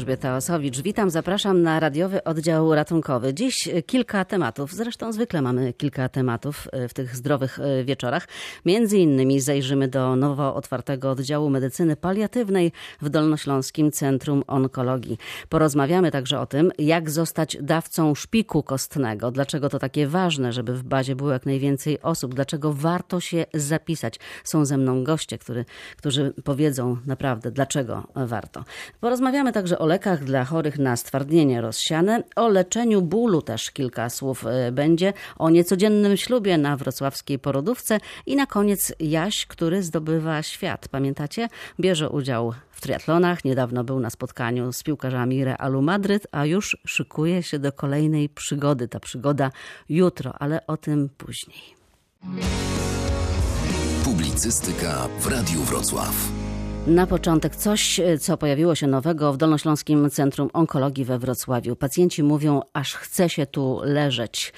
Elżbieta Osowicz, witam, zapraszam na radiowy oddział ratunkowy. Dziś kilka tematów, zresztą zwykle mamy kilka tematów e, w tych zdrowych e, wieczorach. Między innymi zajrzymy do nowo otwartego oddziału medycyny paliatywnej w Dolnośląskim Centrum Onkologii. Porozmawiamy także o tym, jak zostać dawcą szpiku kostnego, dlaczego to takie ważne, żeby w bazie było jak najwięcej osób, dlaczego warto się zapisać. Są ze mną goście, który, którzy powiedzą naprawdę, dlaczego warto. Porozmawiamy także o lekach dla chorych na stwardnienie rozsiane, o leczeniu bólu też kilka słów e, będzie, o niecodziennym ślubie na wrocławskiej porodówce i na koniec Jaś, który zdobywa świat. Pamiętacie? Bierze udział w triatlonach, niedawno był na spotkaniu z piłkarzami Realu Madryt, a już szykuje się do kolejnej przygody. Ta przygoda jutro, ale o tym później. Publicystyka w Radiu Wrocław. Na początek coś, co pojawiło się nowego w Dolnośląskim Centrum Onkologii we Wrocławiu. Pacjenci mówią, aż chce się tu leżeć.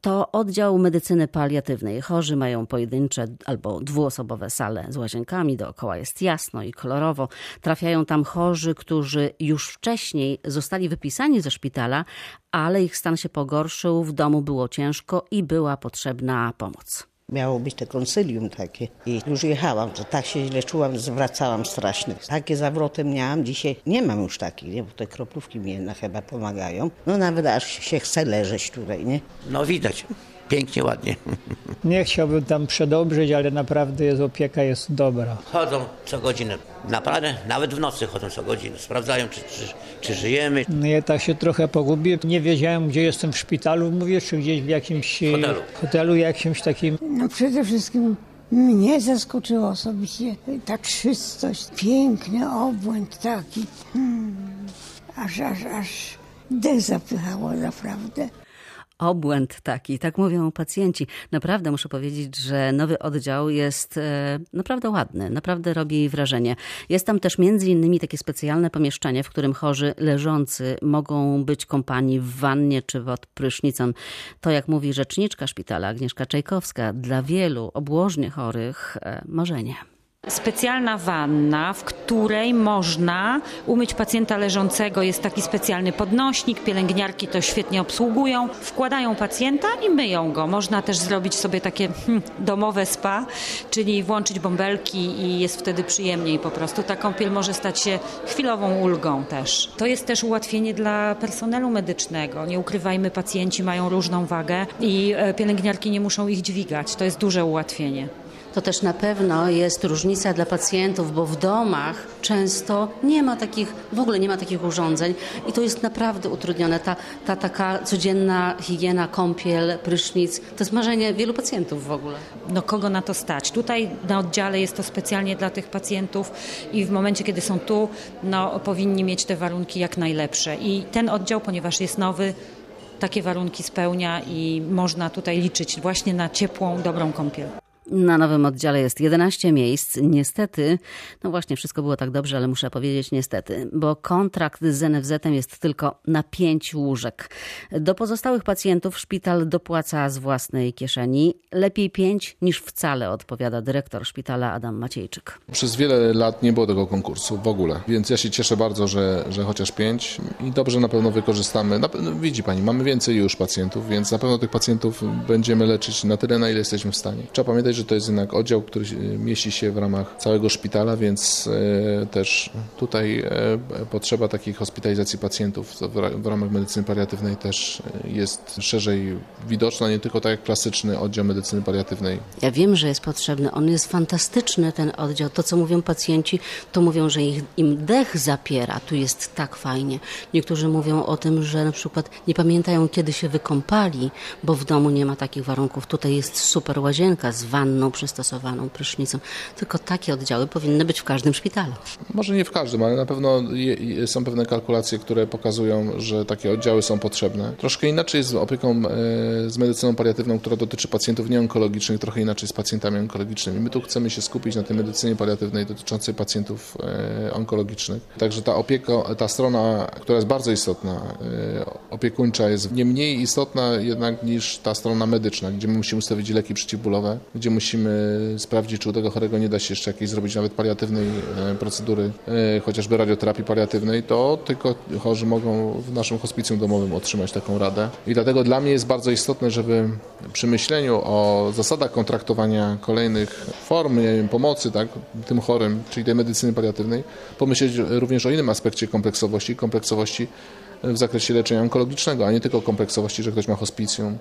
To oddział medycyny paliatywnej. Chorzy mają pojedyncze albo dwuosobowe sale z łazienkami, dookoła jest jasno i kolorowo. Trafiają tam chorzy, którzy już wcześniej zostali wypisani ze szpitala, ale ich stan się pogorszył, w domu było ciężko i była potrzebna pomoc. Miało być to konsylium takie i już jechałam, to tak się źle czułam, zwracałam strasznie. Takie zawroty miałam, dzisiaj nie mam już takich, nie? bo te kroplówki mi chyba pomagają. No nawet aż się chce leżeć tutaj, nie? No widać, pięknie, ładnie. Nie chciałbym tam przedobrzyć, ale naprawdę jest opieka jest dobra. Chodzą co godzinę, naprawdę, nawet w nocy chodzą co godzinę, sprawdzają czy, czy, czy żyjemy. No ja tak się trochę pogubię. Nie wiedziałem, gdzie jestem w szpitalu, mówię, czy gdzieś w jakimś e, Hotelu. hotelu jakimś takim. No przede wszystkim mnie zaskoczyło osobiście ta czystość, piękny obłęd taki. Hmm. Aż, aż, aż dech zapychało naprawdę. Obłęd taki, tak mówią pacjenci. Naprawdę muszę powiedzieć, że nowy oddział jest e, naprawdę ładny, naprawdę robi wrażenie. Jest tam też między innymi takie specjalne pomieszczenie, w którym chorzy leżący mogą być kąpani w wannie czy pod prysznicem. To, jak mówi rzeczniczka szpitala Agnieszka Czajkowska, dla wielu obłożnie chorych e, marzenie. Specjalna wanna, w której można umyć pacjenta leżącego. Jest taki specjalny podnośnik, pielęgniarki to świetnie obsługują. Wkładają pacjenta i myją go. Można też zrobić sobie takie hmm, domowe spa, czyli włączyć bąbelki i jest wtedy przyjemniej po prostu. Ta kąpiel może stać się chwilową ulgą też. To jest też ułatwienie dla personelu medycznego. Nie ukrywajmy, pacjenci mają różną wagę i e, pielęgniarki nie muszą ich dźwigać. To jest duże ułatwienie. To też na pewno jest różnica dla pacjentów, bo w domach często nie ma takich, w ogóle nie ma takich urządzeń i to jest naprawdę utrudnione. Ta, ta taka codzienna higiena, kąpiel, prysznic, to jest marzenie wielu pacjentów w ogóle. no kogo na to stać. Tutaj na oddziale jest to specjalnie dla tych pacjentów i w momencie, kiedy są tu, no, powinni mieć te warunki jak najlepsze. I ten oddział, ponieważ jest nowy, takie warunki spełnia i można tutaj liczyć właśnie na ciepłą, dobrą kąpiel. Na nowym oddziale jest 11 miejsc. Niestety, no właśnie, wszystko było tak dobrze, ale muszę powiedzieć niestety, bo kontrakt z NFZ-em jest tylko na 5 łóżek. Do pozostałych pacjentów szpital dopłaca z własnej kieszeni. Lepiej 5 niż wcale, odpowiada dyrektor szpitala Adam Maciejczyk. Przez wiele lat nie było tego konkursu w ogóle, więc ja się cieszę bardzo, że, że chociaż pięć i dobrze na pewno wykorzystamy. Na, pewno- widzi Pani, mamy więcej już pacjentów, więc na pewno tych pacjentów będziemy leczyć na tyle, na ile jesteśmy w stanie. Trzeba pamiętać, że to jest jednak oddział, który mieści się w ramach całego szpitala, więc e, też tutaj e, potrzeba takiej hospitalizacji pacjentów w ramach medycyny paliatywnej też e, jest szerzej widoczna, nie tylko tak jak klasyczny oddział medycyny paliatywnej Ja wiem, że jest potrzebny. On jest fantastyczny, ten oddział. To, co mówią pacjenci, to mówią, że ich, im dech zapiera. Tu jest tak fajnie. Niektórzy mówią o tym, że na przykład nie pamiętają, kiedy się wykąpali, bo w domu nie ma takich warunków. Tutaj jest super łazienka z wanną przystosowaną, prysznicą. Tylko takie oddziały powinny być w każdym szpitalu. Może nie w każdym, ale na pewno je, są pewne kalkulacje, które pokazują, że takie oddziały są potrzebne. Troszkę inaczej z opieką e, z medycyną paliatywną, która dotyczy pacjentów nieonkologicznych, trochę inaczej z pacjentami onkologicznymi. My tu chcemy się skupić na tej medycynie paliatywnej dotyczącej pacjentów e, onkologicznych. Także ta opieka, ta strona, która jest bardzo istotna, e, opiekuńcza jest nie mniej istotna jednak niż ta strona medyczna, gdzie my musimy ustawić leki przeciwbólowe, gdzie musimy sprawdzić, czy u tego chorego nie da się jeszcze jakiejś zrobić nawet paliatywnej e, procedury, e, chociażby radioterapii paliatywnej, to tylko chorzy mogą w naszym hospicjum domowym otrzymać taką radę. I dlatego dla mnie jest bardzo istotne, żeby przy myśleniu o zasadach kontraktowania kolejnych form wiem, pomocy tak, tym chorym, czyli tej medycyny paliatywnej, pomyśleć również o innym aspekcie kompleksowości, kompleksowości w zakresie leczenia onkologicznego, a nie tylko kompleksowości, że ktoś ma hospicjum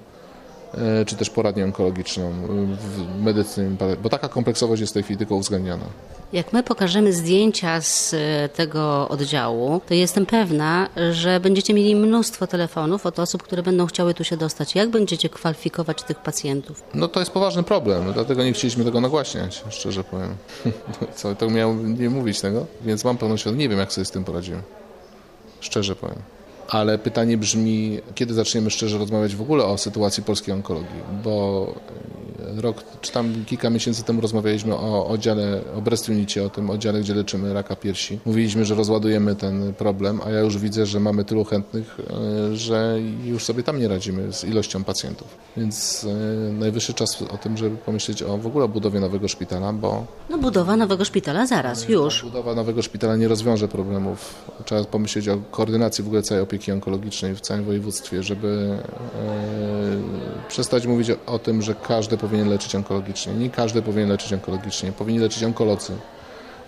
czy też poradnię onkologiczną w medycynie, bo taka kompleksowość jest w tej chwili tylko uwzględniana. Jak my pokażemy zdjęcia z e, tego oddziału, to jestem pewna, że będziecie mieli mnóstwo telefonów od osób, które będą chciały tu się dostać. Jak będziecie kwalifikować tych pacjentów? No to jest poważny problem, dlatego nie chcieliśmy tego nagłaśniać, szczerze powiem. Co, to miał nie mówić tego, więc mam pełną świadomość, nie wiem jak sobie z tym poradziłem. Szczerze powiem ale pytanie brzmi, kiedy zaczniemy szczerze rozmawiać w ogóle o sytuacji polskiej onkologii, bo rok czy tam kilka miesięcy temu rozmawialiśmy o oddziale, o breast unicie, o tym oddziale, gdzie leczymy raka piersi. Mówiliśmy, że rozładujemy ten problem, a ja już widzę, że mamy tylu chętnych, e, że już sobie tam nie radzimy z ilością pacjentów. Więc e, najwyższy czas o tym, żeby pomyśleć o w ogóle budowie nowego szpitala, bo... No budowa nowego szpitala zaraz, już. Budowa nowego szpitala nie rozwiąże problemów. Trzeba pomyśleć o koordynacji w ogóle całej opieki onkologicznej w całym województwie, żeby e, przestać mówić o, tym, że każdy powinien leczyć onkologicznie. Nie każdy powinien leczyć onkologicznie. Powinni leczyć onkolodzy.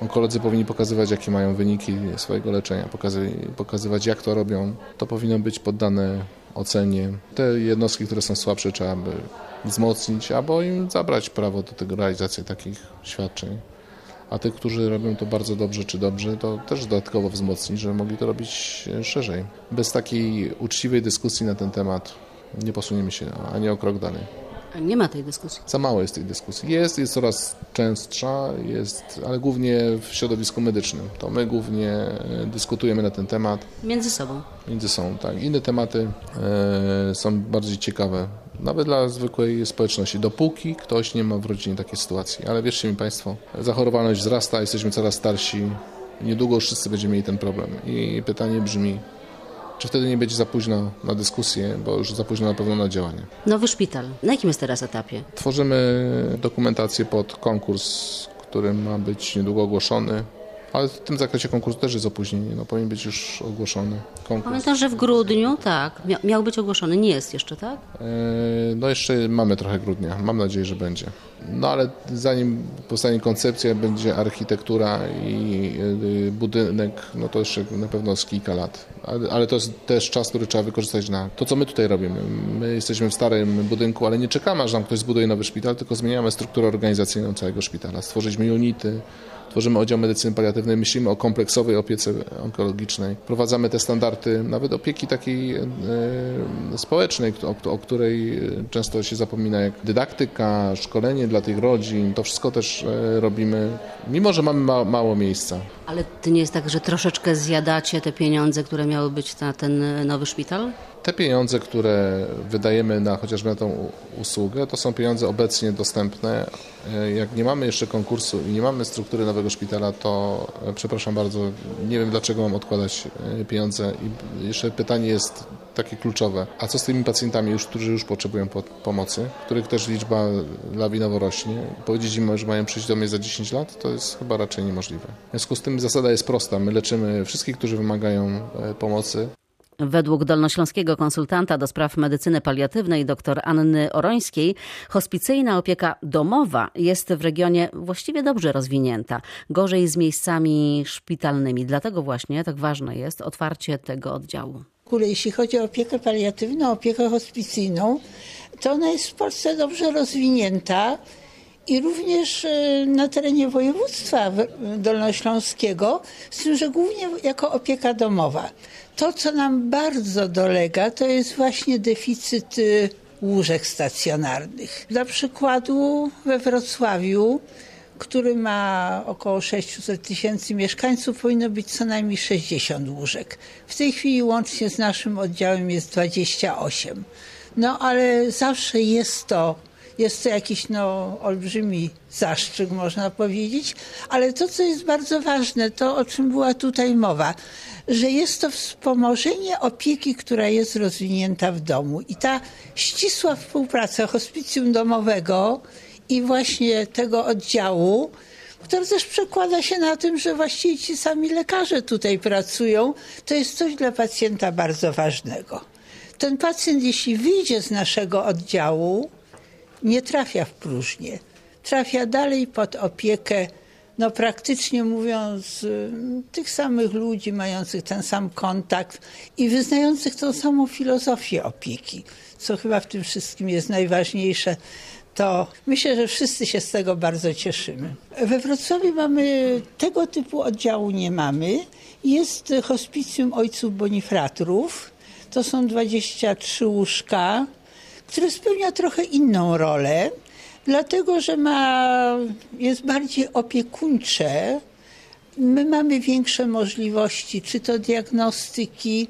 Onkolodzy powinni pokazywać, jakie mają wyniki swojego leczenia, pokazywać, jak to robią. To powinno być poddane ocenie. Te jednostki, które są słabsze, trzeba by wzmocnić albo im zabrać prawo do tego realizacji takich świadczeń. A tych, którzy robią to bardzo dobrze czy dobrze, to też dodatkowo wzmocnić, żeby mogli to robić szerzej. Bez takiej uczciwej dyskusji na ten temat nie posuniemy się ani o krok dalej. Nie ma tej dyskusji. Za mało jest tej dyskusji. Jest, jest coraz częstsza, jest, ale głównie w środowisku medycznym. To my głównie e, dyskutujemy na ten temat. Między sobą. Między sobą, tak. Inne tematy e, są bardziej ciekawe, nawet dla zwykłej społeczności, dopóki ktoś nie ma w rodzinie takiej sytuacji. Ale wierzcie mi Państwo, zachorowalność wzrasta, jesteśmy coraz starsi, niedługo wszyscy będziemy mieli ten problem. I pytanie brzmi, czy wtedy nie będzie za późno na dyskusję, bo już za późno na pewno na działanie. Nowy szpital. Na jakim jest teraz etapie? Tworzymy dokumentację pod konkurs, który ma być niedługo ogłoszony. Ale w tym zakresie konkursu też jest opóźnienie. No, powinien być już ogłoszony konkurs. Pamiętam, że w grudniu, tak, miał być ogłoszony. Nie jest jeszcze, tak? E, no jeszcze mamy trochę grudnia. Mam nadzieję, że będzie. No ale zanim powstanie koncepcja, będzie architektura i e, budynek, no to jeszcze na pewno z kilka lat. Ale, ale to jest też czas, który trzeba wykorzystać na to, co my tutaj robimy. My jesteśmy w starym budynku, ale nie czekamy, aż nam ktoś zbuduje nowy szpital, tylko zmieniamy strukturę organizacyjną całego szpitala. Stworzyliśmy unity, tworzymy oddział medycyny paliatywnej, myślimy o kompleksowej opiece onkologicznej. Wprowadzamy te standardy nawet opieki takiej e, społecznej, o, której często się zapomina, jak dydaktyka, szkolenie dla tych rodzin. To wszystko też e, robimy, mimo że mamy ma, mało miejsca. Ale to nie jest tak, że troszeczkę zjadacie te pieniądze, które miały być na ten nowy szpital? Te pieniądze, które wydajemy na chociażby na tą usługę, to są pieniądze obecnie dostępne. E, jak nie mamy jeszcze konkursu i nie mamy struktury nowego szpitala, to e, przepraszam bardzo, nie wiem dlaczego mam odkładać e, pieniądze. I jeszcze pytanie jest takie kluczowe. A co z tymi pacjentami, już, którzy już potrzebują pomocy, których też liczba lawinowo rośnie? Powiedzieć im, że mają przyjść do mnie za 10 lat, to jest chyba raczej niemożliwe. W związku z tym zasada jest prosta. My leczymy wszystkich, którzy wymagają pomocy. Według dolnośląskiego konsultanta do spraw medycyny paliatywnej dr Anny Orońskiej, hospicyjna opieka domowa jest w regionie właściwie dobrze rozwinięta. Gorzej z miejscami szpitalnymi. Dlatego właśnie tak ważne jest otwarcie tego oddziału. Jeśli chodzi o opiekę paliatywną, opiekę hospicyjną, to ona jest w Polsce dobrze rozwinięta i również e, na terenie województwa dolnośląskiego, z tym, że głównie jako opieka domowa. To, co nam bardzo dolega, to jest właśnie deficyt y, łóżek stacjonarnych. Dla przykładu we Wrocławiu, który ma około 600 tysięcy mieszkańców, powinno być co najmniej 60 łóżek. W tej chwili łącznie z naszym oddziałem jest 28. No ale zawsze jest to jest to jakiś no, olbrzymi zaszczyt, można powiedzieć, ale to, co jest bardzo ważne, to o czym była tutaj mowa, że jest to wspomożenie opieki, która jest rozwinięta w domu. I ta ścisła współpraca hospicjum domowego i właśnie tego oddziału, które też przekłada się na tym, że właściwie ci sami lekarze tutaj pracują, to jest coś dla pacjenta bardzo ważnego. Ten pacjent, jeśli wyjdzie z naszego oddziału, nie trafia w próżnię. Trafia dalej pod opiekę, no praktycznie mówiąc, tych samych ludzi, mających ten sam kontakt i wyznających tą samą filozofię opieki, co chyba w tym wszystkim jest najważniejsze to myślę, że wszyscy się z tego bardzo cieszymy. We Wrocławiu mamy tego typu oddziału nie mamy. Jest hospicjum ojców Bonifratrów. To są 23 łóżka, które spełnia trochę inną rolę, dlatego że ma, jest bardziej opiekuńcze. My mamy większe możliwości, czy to diagnostyki,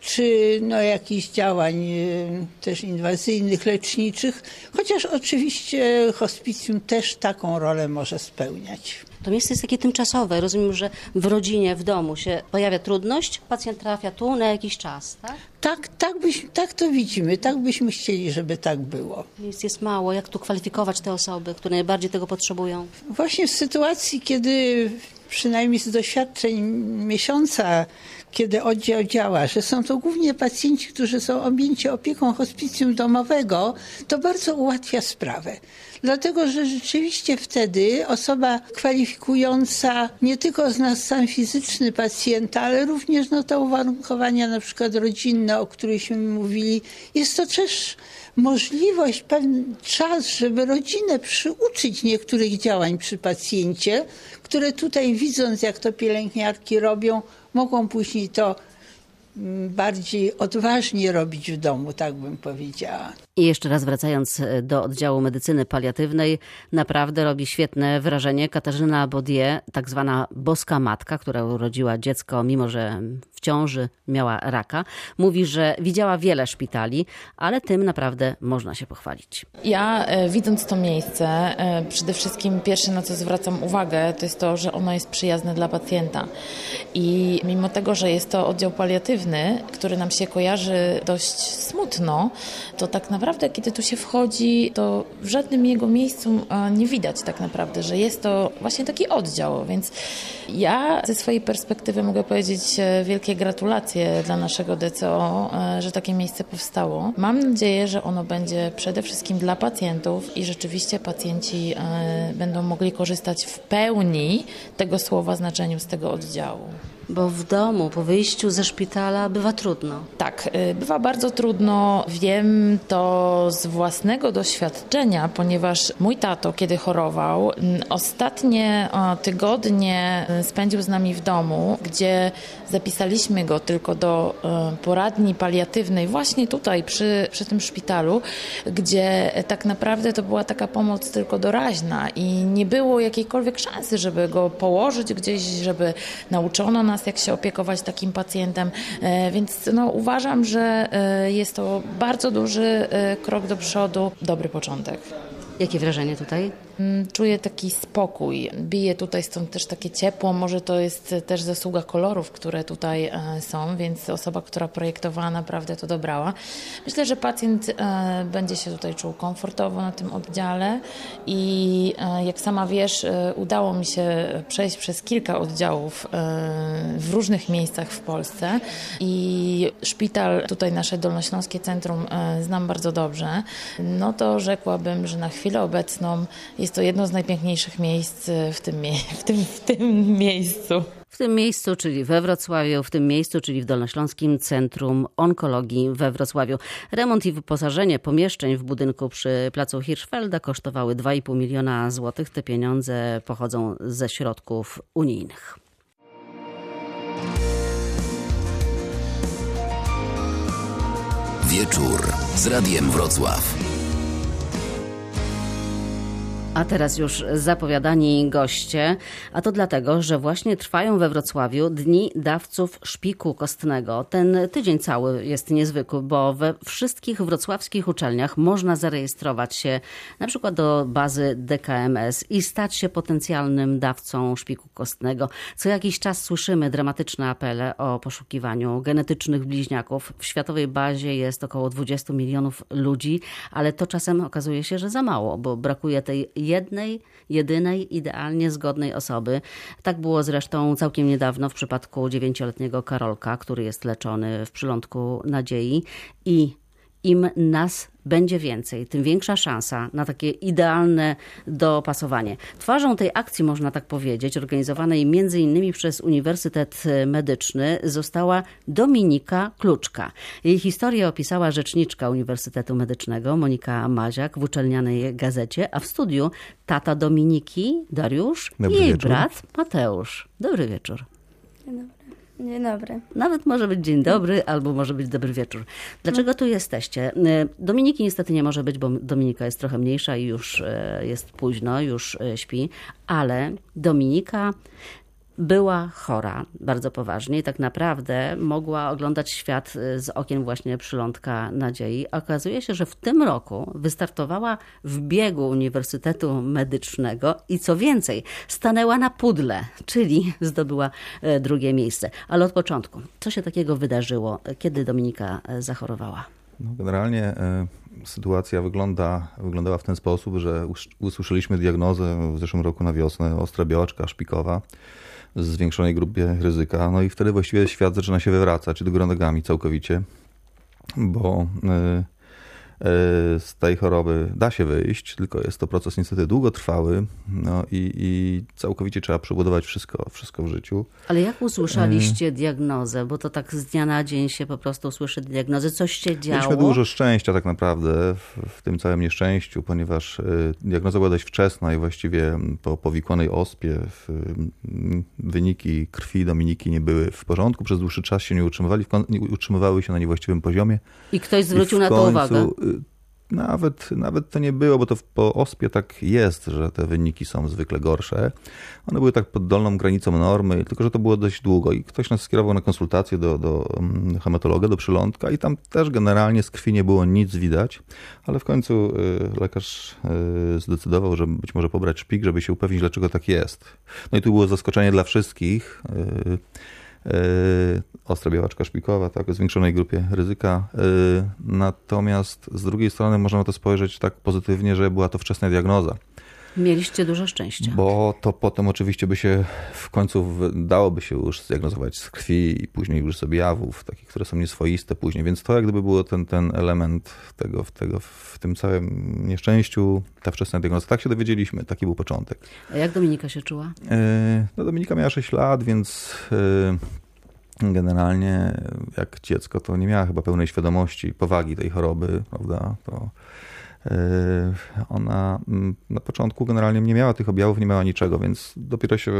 czy no, jakichś działań y, też inwazyjnych, leczniczych, chociaż oczywiście hospicjum też taką rolę może spełniać. To miejsce jest takie tymczasowe. Rozumiem, że w rodzinie, w domu się pojawia trudność, pacjent trafia tu na jakiś czas, tak? Tak, tak, byś, tak to widzimy, tak byśmy chcieli, żeby tak było. Miejsc jest mało. Jak tu kwalifikować te osoby, które najbardziej tego potrzebują? Właśnie w sytuacji, kiedy przynajmniej z doświadczeń miesiąca kiedy oddział działa, że są to głównie pacjenci, którzy są objęci opieką hospicjum domowego, to bardzo ułatwia sprawę. Dlatego, że rzeczywiście wtedy osoba kwalifikująca nie tylko zna stan fizyczny pacjenta, ale również no, te uwarunkowania na przykład rodzinne, o którychśmy mówili, jest to też możliwość, pewien czas, żeby rodzinę przyuczyć niektórych działań przy pacjencie, które tutaj widząc, jak to pielęgniarki robią, mogą później to bardziej odważnie robić w domu, tak bym powiedziała. I jeszcze raz wracając e, do oddziału medycyny paliatywnej, naprawdę robi świetne wrażenie Katarzyna Bodier, tak zwana boska matka, która urodziła dziecko, mimo że w ciąży miała raka. Mówi, że widziała wiele szpitali, ale tym naprawdę można się pochwalić. Ja e, widząc to miejsce, e, przede wszystkim pierwsze na co zwracam uwagę, to jest to, że ono jest przyjazne dla pacjenta. I mimo tego, że jest to oddział paliatywny, który nam się kojarzy dość smutno, to tak naprawdę naprawdę, kiedy tu się wchodzi, to w żadnym jego miejscu nie widać tak naprawdę, że jest to właśnie taki oddział, więc ja ze swojej perspektywy mogę powiedzieć e, wielkie gratulacje dla naszego DCO, e, że takie miejsce powstało. Mam nadzieję, że ono będzie przede wszystkim dla pacjentów i rzeczywiście pacjenci e, będą mogli korzystać w pełni tego słowa znaczeniu z tego oddziału. Bo w domu, po wyjściu ze szpitala bywa trudno. Tak, y, bywa bardzo trudno. Wiem to z własnego doświadczenia, ponieważ mój tato, kiedy chorował, ostatnie tygodnie y, spędził z nami w domu, gdzie zapisaliśmy go tylko do y, poradni paliatywnej, właśnie tutaj przy, przy tym szpitalu, gdzie tak naprawdę to była taka pomoc tylko doraźna i nie było jakiejkolwiek szansy, żeby go położyć gdzieś, żeby nauczono nas, jak się opiekować takim pacjentem. E, więc no, uważam, że e, jest to bardzo duży e, krok do przodu, dobry początek. Jakie wrażenie tutaj? Mm, czuję taki spokój. Bije tutaj stąd też takie ciepło. Może to jest też zasługa kolorów, które tutaj e, są, więc osoba, która projektowała, naprawdę to dobrała. Myślę, że pacjent e, będzie się tutaj czuł komfortowo na tym oddziale i e, jak sama wiesz, udało mi się przejść przez kilka oddziałów w różnych miejscach w Polsce i szpital, tutaj nasze Dolnośląskie Centrum znam bardzo dobrze. No to rzekłabym, że na chwilę obecną jest jest to jedno z najpiękniejszych miejsc e, w tym, w tym, w tym miejscu. W tym miejscu, czyli we Wrocławiu, w tym miejscu, czyli w Dolnośląskim Centrum Onkologii we Wrocławiu. Remont i wyposażenie pomieszczeń w budynku przy placu Hirschfelda kosztowały 2,5 miliona złotych. Te pieniądze pochodzą ze środków unijnych. Wieczór z Radiem Wrocław. A teraz już zapowiadani goście, a to dlatego, że właśnie trwają we Wrocławiu Dni Dawców Szpiku Kostnego. Ten tydzień cały jest niezwykły, bo we wszystkich wrocławskich uczelniach można zarejestrować się na przykład do bazy DKMS i stać się potencjalnym dawcą szpiku kostnego. Co jakiś czas słyszymy dramatyczne apele o poszukiwaniu genetycznych bliźniaków. W światowej bazie jest około 20 milionów ludzi, ale to czasem okazuje się, że za mało, bo brakuje tej jednej, jedynej, idealnie zgodnej osoby. Tak było zresztą całkiem niedawno w przypadku dziewięcioletniego Karolka, który jest leczony w przylądku nadziei i im nas będzie więcej, tym większa szansa na takie idealne dopasowanie. Twarzą tej akcji, można tak powiedzieć, organizowanej między innymi przez Uniwersytet Medyczny, została Dominika Kluczka. Jej historię opisała rzeczniczka Uniwersytetu Medycznego Monika Maziak w uczelnianej gazecie, a w studiu tata Dominiki, Dariusz Dobry i jej wieczór. brat Mateusz. Dobry wieczór. Dzień dobry. Nawet może być dzień dobry, albo może być dobry wieczór. Dlaczego tu jesteście? E, Dominiki niestety nie może być, bo Dominika jest trochę mniejsza i już e, jest późno, już e, śpi, ale Dominika była chora bardzo poważnie i tak naprawdę mogła oglądać świat e, z okien właśnie przylądka nadziei. Okazuje się, że w tym roku wystartowała w biegu Uniwersytetu Medycznego i co więcej, stanęła na pudle, czyli zdobyła e, drugie miejsce. Ale od początku, co się takiego wydarzyło, kiedy Dominika e, zachorowała? No, generalnie sytuacja wygląda, wyglądała w ten sposób, że us- usłyszeliśmy diagnozę w zeszłym roku na wiosnę ostra białaczka szpikowa zwiększonej grupie ryzyka. No i wtedy właściwie świat zaczyna się wywracać do góry nogami całkowicie, bo e, z tej choroby da się wyjść, tylko jest to proces niestety długotrwały no i, i całkowicie trzeba przebudować wszystko, wszystko w życiu. Ale jak usłyszeliście diagnozę? Bo to tak z dnia na dzień się po prostu słyszy diagnozę. Coś się działo? Mieliśmy dużo szczęścia tak naprawdę w, w tym całym nieszczęściu, ponieważ y, diagnoza była dość wczesna i właściwie po powikłanej ospie y, wyniki krwi Dominiki nie były w porządku. Przez dłuższy czas się nie utrzymywali, nie utrzymywały się na niewłaściwym poziomie. I ktoś I zwrócił w na to uwagę. Y, Nawet, nawet to nie było, bo to po ospie tak jest, że te wyniki są zwykle gorsze. One były tak pod dolną granicą normy, tylko że to było dość długo i ktoś nas skierował na konsultację do, do mm, hematologa, do przylądka i tam też generalnie z krwi nie było nic widać, ale w końcu y, lekarz y, zdecydował, że być może pobrać szpik, żeby się upewnić, dlaczego tak jest. No i tu było zaskoczenie dla wszystkich. Y, y, Ostra białaczka szpikowa, tak, o zwiększonej grupie ryzyka. y, Natomiast z drugiej strony na to spojrzeć tak pozytywnie, że była to wczesna diagnoza. Mieliście dużo szczęścia. Bo to potem oczywiście by się w końcu dałoby się już zdiagnozować z krwi i później już z objawów, takich, które są nieswoiste później. Więc to jak gdyby było ten, ten element tego, w tego, w tym całym nieszczęściu, ta wczesna diagnoza. Tak się dowiedzieliśmy, taki był początek. A jak Dominika się czuła? E, No Dominika miała 6 lat, więc e, generalnie jak dziecko to nie miała chyba pełnej świadomości powagi tej choroby, prawda? To ona mm, na początku generalnie nie miała tych objawów, nie miała niczego, więc dopiero się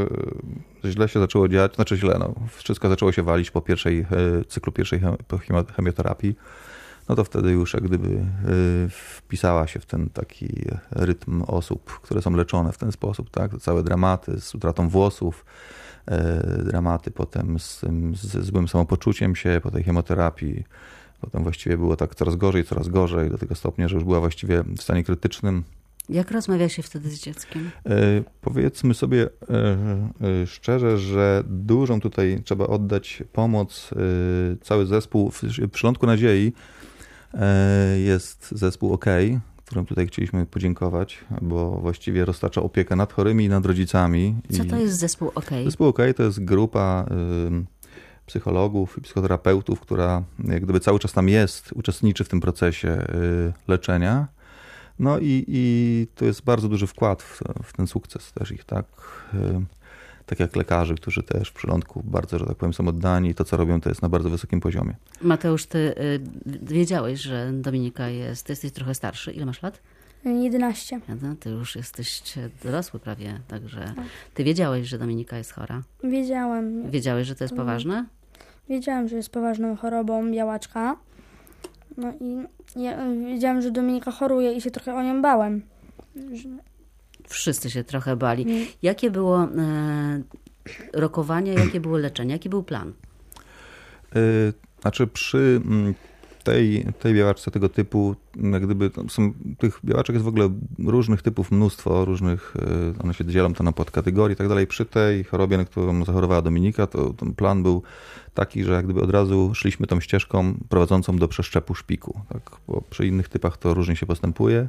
e, źle się zaczęło dziać, znaczy źle, no, wszystko zaczęło się walić po pierwszej e, cyklu pierwszej chemioterapii. No to wtedy już jak gdyby e, wpisała się w ten taki rytm osób, które są leczone w ten sposób, tak? Całe dramaty z utratą włosów, dramaty potem z, tym- z złym samopoczuciem się po tej chemioterapii. Potem właściwie było tak coraz gorzej, coraz gorzej, do tego stopnia, że już była właściwie w stanie krytycznym. Jak rozmawia się wtedy z dzieckiem? E, Powiedzmy sobie e, e, szczerze, że dużą tutaj trzeba oddać pomoc. Cały zespół w Przylądku Nadziei jest zespół OK, którym tutaj chcieliśmy podziękować, bo właściwie roztacza opiekę nad chorymi i nad rodzicami. Co to jest zespół OK? Zespół OK to jest grupa psychologów i psychoterapeutów, która jak gdyby cały czas tam jest, uczestniczy w tym procesie y, leczenia. No i, i to jest bardzo duży wkład w, w ten sukces też ich, tak? Y, Tak jak lekarzy, którzy też w przylądku bardzo, że tak powiem, są oddani i to, co robią, to jest na bardzo wysokim poziomie. Mateusz, ty y, wiedziałeś, że Dominika jest, ty jesteś trochę starszy. Ile masz lat? 11. No, ty już jesteś dorosły prawie, także ty wiedziałeś, że Dominika jest chora. Wiedziałem. Wiedziałeś, że to jest poważne? Wiedziałem, że jest poważną chorobą białaczka. No i ja wiedziałem, że Dominika choruje i się trochę o nią bałem. Wszyscy się trochę bali. Mm. Jakie było e, rokowanie, jakie było leczenie, jaki był plan? Y, Znaczy przy mm, tej, tej białaczce tego typu, jak gdyby są, tych białaczek jest w ogóle różnych typów mnóstwo, różnych, y, one się dzielą to na podkategorie i tak dalej. Przy tej chorobie, na którą zachorowała Dominika, to ten plan był taki, że jak gdyby od razu szliśmy tą ścieżką prowadzącą do przeszczepu szpiku, tak? bo przy innych typach to różnie się postępuje.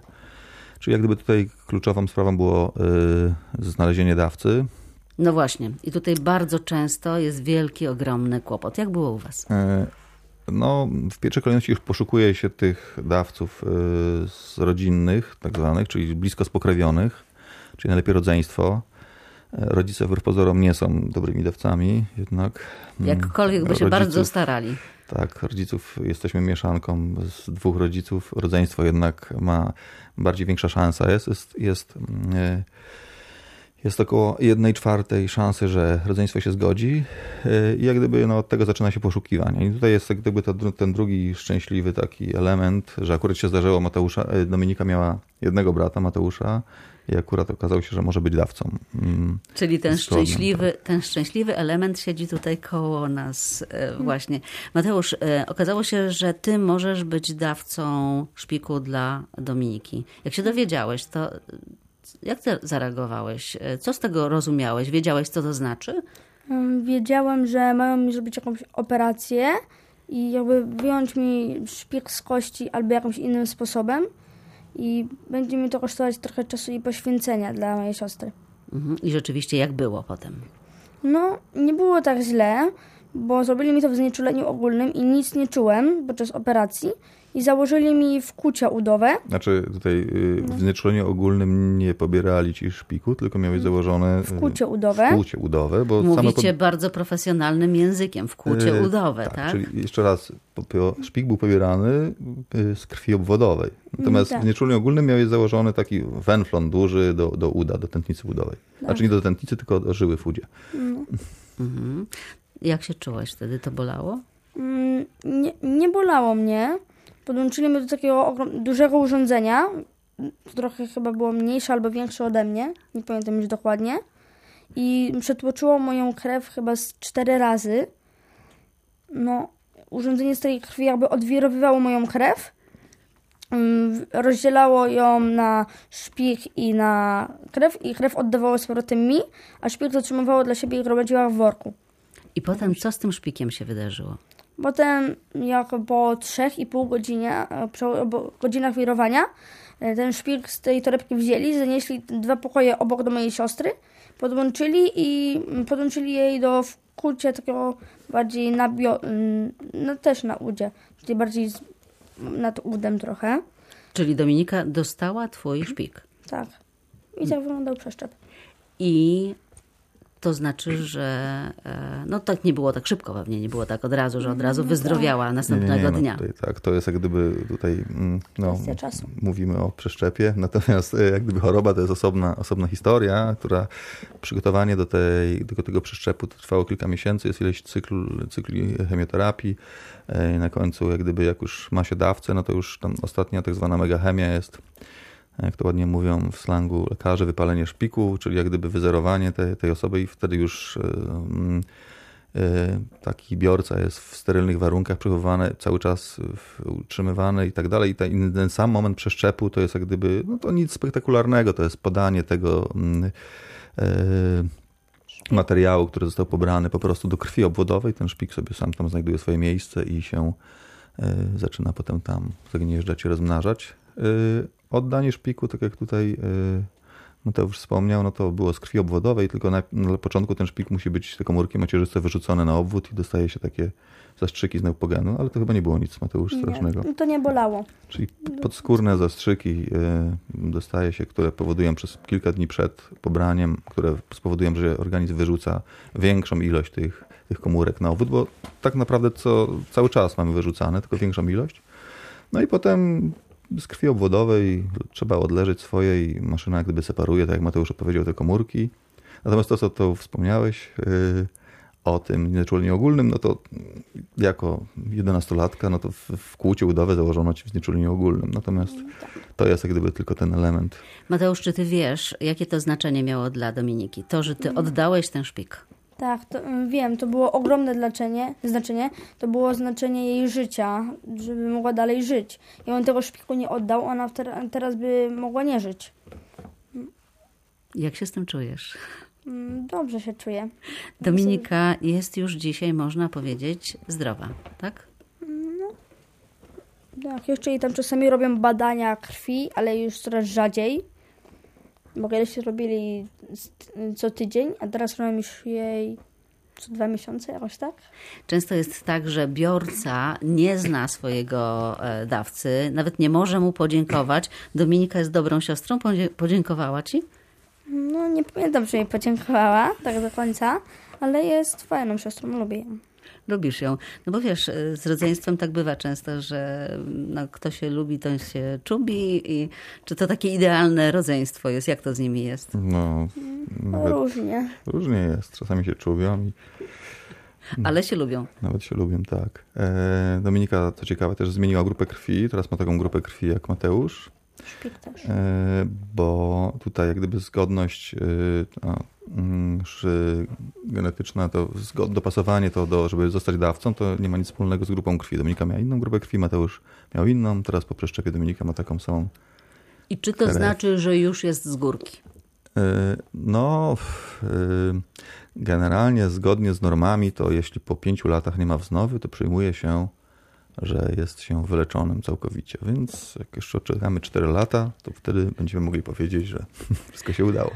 Czyli jak gdyby tutaj kluczową sprawą było y, znalezienie dawcy. No właśnie. I tutaj bardzo często jest wielki, ogromny kłopot. Jak było u was? No, w pierwszej kolejności już poszukuje się tych dawców y, z rodzinnych, tak zwanych, czyli blisko spokrewnionych, czyli najlepiej rodzeństwo. E, Rodzice wbrew pozorom nie są dobrymi dawcami, jednak. mm, Jakkolwiek by się rodziców- bardzo starali. Tak, rodziców jesteśmy mieszanką z dwóch rodziców. Rodzeństwo jednak ma bardziej większa szansa. Jest, jest, jest, mm, e, jest około jednej czwartej szansy, że rodzeństwo się zgodzi i jak gdyby no, od tego zaczyna się poszukiwanie. I tutaj jest jak gdyby ten drugi szczęśliwy taki element, że akurat się zdarzyło Mateusza, e, Dominika miała jednego brata, Mateusza i akurat okazało się, że może być dawcą. Mm, Czyli ten zgodnym, szczęśliwy, ten szczęśliwy element siedzi tutaj koło nas e, właśnie. Mateusz, e, okazało się, że ty możesz być dawcą szpiku dla Dominiki. Jak się dowiedziałeś, to jak ty zareagowałeś? E, Co z tego rozumiałeś? Wiedziałeś, co to znaczy? Ym, Wiedziałem, że mają mi zrobić jakąś operację i jakby wyjąć mi szpik z kości albo jakimś innym sposobem. I będzie mi to kosztować trochę czasu i poświęcenia dla mojej siostry. Mhm. I rzeczywiście, jak było potem? No, nie było tak źle, bo zrobili mi to w znieczuleniu ogólnym i nic nie czułem podczas operacji. I założyli mi wkłucia udowe. Znaczy tutaj y, w znieczuleniu ogólnym nie pobierali ci szpiku, tylko miałeś założone y, Wkłucie udowe. wkłucie udowe, bo Mówicie po- bardzo profesjonalnym językiem, wkłucie y, udowe, tak? Czyli jeszcze raz, szpik był pobierany z krwi obwodowej. Natomiast tak. w znieczuleniu ogólnym miałeś założony taki wenflon duży do, do uda, do tętnicy udowej. Znaczy nie do tętnicy, tylko do żyły w udzie. Mhm. Jak się czułeś wtedy? To bolało? Mm, Nie, nie bolało mnie. Podłączyli mnie do takiego dużego urządzenia. Trochę chyba było mniejsze albo większe ode mnie. Nie pamiętam już dokładnie. I przetłoczyło moją krew chyba z cztery razy. No, urządzenie z tej krwi jakby odwirowywało moją krew. Mm, Rozdzielało ją na szpik i na krew i krew oddawało z powrotem mi, a szpik zatrzymywało dla siebie i gromadziła w worku. I potem co z tym szpikiem się wydarzyło? Potem, jak po 3,5 godzinie, e, godzinach wirowania, e, ten szpik z tej torebki wzięli, zanieśli dwa pokoje obok do mojej siostry, podłączyli i mm, podłączyli jej do wkłucia takiego bardziej na bio, mm, no też na udzie, czyli bardziej z, nad udem trochę. Czyli Dominika dostała twój szpik. Tak. I tak wyglądał przeszczep. I to znaczy, że e, no tak nie było tak szybko pewnie, nie było tak od razu, że od razu wyzdrowiała następnego no dnia. tutaj, tak, to jest jak gdyby tutaj mm, no, mówimy o przeszczepie, natomiast e, jak gdyby choroba to jest osobna, osobna historia, która przygotowanie do, tej, do tego przeszczepu trwało kilka miesięcy, jest ileś cykl, cykli chemioterapii. E, i Na końcu jak gdyby jak już ma się dawcę, no to już tam ostatnia tak zwana megachemia jest jak to ładnie mówią w slangu lekarze, wypalenie szpiku, czyli jak gdyby wyzerowanie tej, tej osoby i wtedy już e, mm, e, taki biorca jest w sterylnych warunkach przechowywany, cały czas utrzymywany i tak dalej. I ten, sam moment przeszczepu to jest jak gdyby, no to nic spektakularnego, to jest podanie tego mm, e, materiału, który został pobrany po prostu do krwi obwodowej. Ten szpik sobie sam tam znajduje swoje miejsce i się zaczyna potem tam zagnieżdżać i rozmnażać. Oddanie szpiku, tak jak tutaj e, Mateusz wspomniał, no to było z krwi obwodowej, tylko na, na początku ten szpik musi być, te komórki macierzyste wyrzucone na obwód i dostaje się takie zastrzyki z neupogenu, ale to chyba nie było nic, Mateusz, strasznego. Nie, to nie bolało. Czyli podskórne zastrzyki e, dostaje się, które powodują przez kilka dni przed pobraniem, które spowodują, że organizm wyrzuca większą ilość tych, tych komórek na obwód, bo tak naprawdę co, cały czas mamy wyrzucane, tylko większą ilość. No i potem z krwi obwodowej trzeba odleżeć swoje i maszyna jak gdyby separuje, tak jak Mateusz opowiedział, te komórki. Natomiast to, co to wspomniałeś yy, o tym znieczuleniu ogólnym, no to jako jedenastolatka, no to w, w kłucie udowe założono ci w znieczuleniu ogólnym. Natomiast to jest jak gdyby tylko ten element. Mateusz, czy ty wiesz, jakie to znaczenie miało dla Dominiki? To, że ty oddałeś ten szpik. Tak, to, mm, wiem, to było ogromne znaczenie, znaczenie, to było znaczenie jej życia, żeby mogła dalej żyć. I on tego szpiku nie oddał, ona ter- teraz by mogła nie żyć. Jak się z tym czujesz? Mm, Dobrze się czuję. Dominika jest już dzisiaj, można powiedzieć, zdrowa, tak? Tak, jeszcze i tam czasami robią badania krwi, ale już coraz rzadziej. Bo kiedyś robili co tydzień, a teraz robią już jej co dwa miesiące, jakoś tak? Często jest tak, że biorca nie zna swojego e, dawcy, nawet nie może mu podziękować. Dominika jest dobrą siostrą, podziękowała ci? No nie pamiętam, czy jej podziękowała tak do końca, ale jest fajną siostrą, lubię ją. Lubisz ją. No bo wiesz, e, z rodzeństwem tak bywa często, że no, kto się lubi, to się czubi. I czy to takie idealne rodzeństwo jest? Jak to z nimi jest? No, nawet Różnie. różnie jest. Czasami się czubią i Ale się lubią. nawet się lubią, tak. E, Dominika, co ciekawe, też zmieniła grupę krwi. Teraz ma taką grupę krwi jak Mateusz. Szpik też. E, bo tutaj jak gdyby zgodność e, mm, genetyczna, to dopasowanie to, do, żeby zostać dawcą, to nie ma nic wspólnego z grupą krwi. Dominika miała inną grupę krwi, Mateusz miał inną, teraz po przeszczepie Dominika ma taką samą. I czy to Krew. znaczy, że już jest z górki? E, No, generalnie zgodnie z normami, to jeśli po pięciu latach nie ma wznowy, to przyjmuje się, że jest się wyleczonym całkowicie. Więc jak jeszcze czekamy 4 lata, to wtedy będziemy mogli powiedzieć, że wszystko się udało.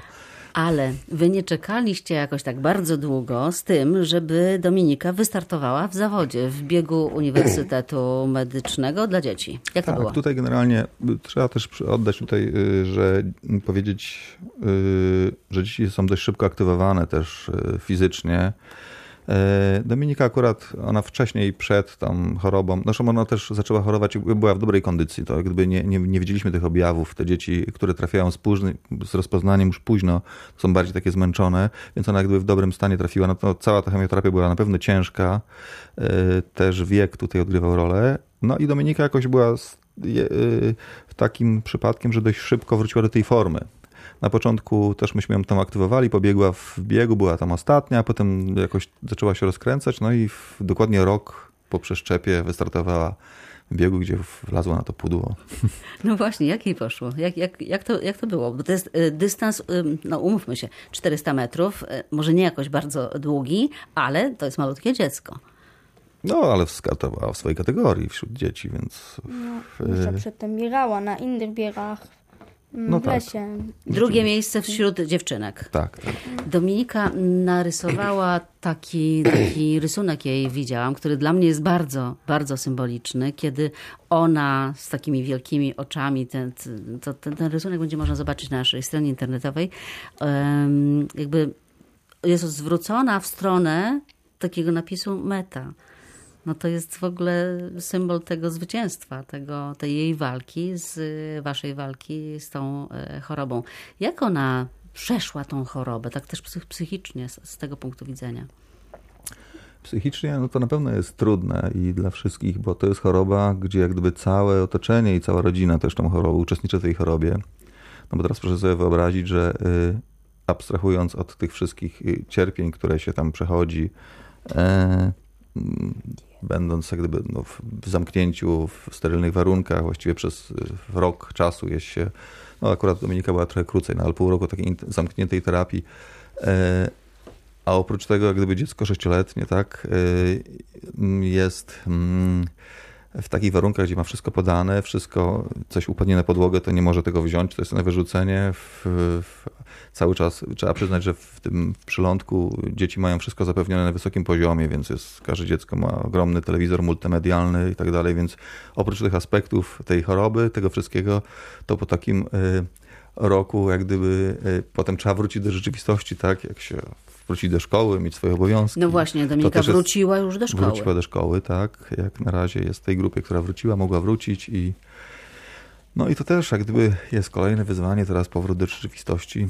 Ale wy nie czekaliście jakoś tak bardzo długo z tym, żeby Dominika wystartowała w zawodzie, w biegu Uniwersytetu Medycznego dla dzieci. Jak to tak, było? tutaj generalnie y, trzeba też oddać tutaj, y, że powiedzieć, y, że dzieci są dość szybko aktywowane też fizycznie. E, Dominika akurat, ona wcześniej przed tą chorobą, zresztą ona też zaczęła chorować była w dobrej kondycji, to gdyby nie, nie, nie widzieliśmy tych objawów. Te dzieci, które trafiają z, późny, z rozpoznaniem już późno, są bardziej takie zmęczone, więc ona gdyby w dobrym stanie trafiła. No to cała ta chemioterapia była na pewno ciężka, e, też wiek tutaj odgrywał rolę. No i Dominika jakoś była y, w takim przypadkiem, że dość szybko wróciła do tej formy. Na początku też myśmy ją tam aktywowali, pobiegła w biegu, była tam ostatnia, a potem jakoś zaczęła się rozkręcać, no i w dokładnie rok po przeszczepie wystartowała w biegu, gdzie wlazła na to pudło. No właśnie, jak jej poszło? Jak, jak, jak, to, jak to było? Bo to jest y, dystans, y, no umówmy się, 400 metrów, y, może nie jakoś bardzo długi, ale to jest malutkie dziecko. No, ale startowała w swojej kategorii wśród dzieci, więc... No, jeszcze przedtem biegała na innych biegach No w tak. lesie. Drugie miejsce wśród dziewczynek. Tak, tak. Dominika narysowała taki, taki rysunek, jej widziałam, który dla mnie jest bardzo, bardzo symboliczny, kiedy ona z takimi wielkimi oczami, ten, to, ten, ten rysunek będzie można zobaczyć na naszej stronie internetowej, jakby jest zwrócona w stronę takiego napisu meta. No to jest w ogóle symbol tego zwycięstwa, tego, tej jej walki, z waszej walki z tą e, chorobą. Jak ona przeszła tą chorobę, tak też psych- psychicznie, z, z tego punktu widzenia? Psychicznie no to na pewno jest trudne i dla wszystkich, bo to jest choroba, gdzie jak gdyby całe otoczenie i cała rodzina też tą chorobą uczestniczy w tej chorobie. No bo teraz proszę sobie wyobrazić, że y, abstrahując od tych wszystkich y, cierpień, które się tam przechodzi, e, będąc jak gdyby no, w, zamknięciu, w sterylnych warunkach, właściwie przez y, rok czasu jest się, no akurat Dominika była trochę krócej, no ale pół roku takiej zamkniętej terapii, e, a oprócz tego, jak gdyby dziecko sześcioletnie, tak, y, jest mm, w takich warunkach, gdzie ma wszystko podane, wszystko, coś upadnie na podłogę, to nie może tego wziąć, to jest na wyrzucenie. W, w, cały czas trzeba przyznać, że w tym w przylądku dzieci mają wszystko zapewnione na wysokim poziomie, więc jest, każde dziecko ma ogromny telewizor multimedialny i tak dalej, więc oprócz tych aspektów tej choroby, tego wszystkiego, to po takim y, roku, jak gdyby y, potem trzeba wrócić do rzeczywistości, tak, jak się wrócić do szkoły, mieć swoje obowiązki. No właśnie, Dominika jest- wróciła już do szkoły. Wróciła do szkoły, tak. Jak na razie jest w tej grupie, która wróciła, mogła wrócić i no i to też jak gdyby jest kolejne wyzwanie, teraz powrót do rzeczywistości,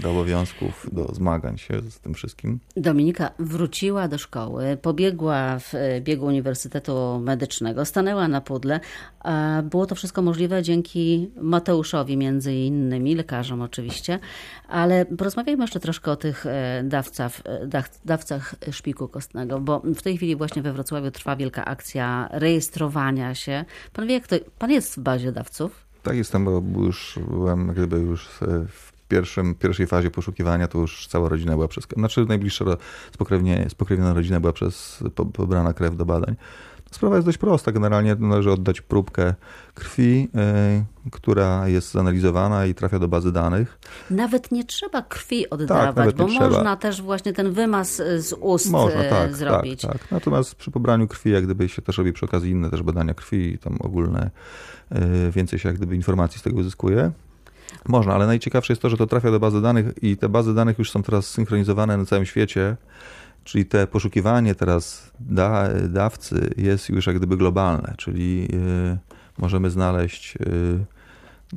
do obowiązków, do zmagań się z tym wszystkim. Dominika wróciła do szkoły, pobiegła w e, biegu Uniwersytetu Medycznego, stanęła na pudle. a Było to wszystko możliwe dzięki Mateuszowi, między innymi, lekarzom oczywiście. Ale porozmawiajmy jeszcze troszkę o tych e, dawcach, e, dawcach szpiku kostnego, bo w tej chwili właśnie we Wrocławiu trwa wielka akcja rejestrowania się. Pan wie, jak to, pan jest w bazie dawców? Tak jestem, bo już byłem gdyby już w pierwszym, pierwszej fazie poszukiwania, to już cała rodzina była przez, znaczy najbliższa spokrewniona rodzina była przez, po, pobrana krew do badań. Sprawa jest dość prosta. Generalnie należy oddać próbkę krwi, y, która jest zanalizowana i trafia do bazy danych. Nawet nie trzeba krwi oddawać, nawet nie bo trzeba. można też właśnie ten wymaz y, z ust Można, y, tak, zrobić. tak, tak. Natomiast przy pobraniu krwi, jak gdyby się też robi przy okazji inne też badania krwi, tam ogólne, więcej się jak gdyby informacji z tego uzyskuje. Można, ale najciekawsze jest to, że to trafia do bazy danych i te bazy danych już są teraz synchronizowane na całym świecie, czyli te poszukiwanie teraz da, dawcy jest już jak gdyby globalne, czyli y, możemy znaleźć y,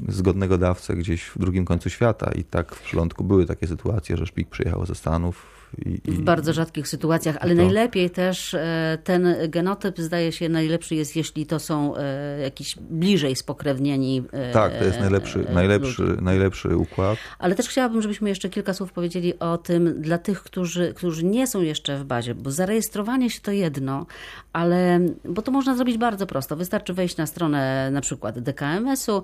zgodnego dawcę gdzieś w drugim końcu świata. I tak w przylądku były takie sytuacje, że szpik przyjechał ze Stanów i, i W bardzo rzadkich sytuacjach, ale to- najlepiej też e, ten genotyp zdaje się najlepszy jest, jeśli to są e, jakiś bliżej spokrewnieni. e, tak, to jest najlepszy, najlepszy, najlepszy układ. Ale też chciałabym, żebyśmy jeszcze kilka słów powiedzieli o tym dla tych, którzy, którzy nie są jeszcze w bazie, bo zarejestrowanie się to jedno, ale bo to można zrobić bardzo prosto. Wystarczy wejść na stronę na przykład DKMS-u,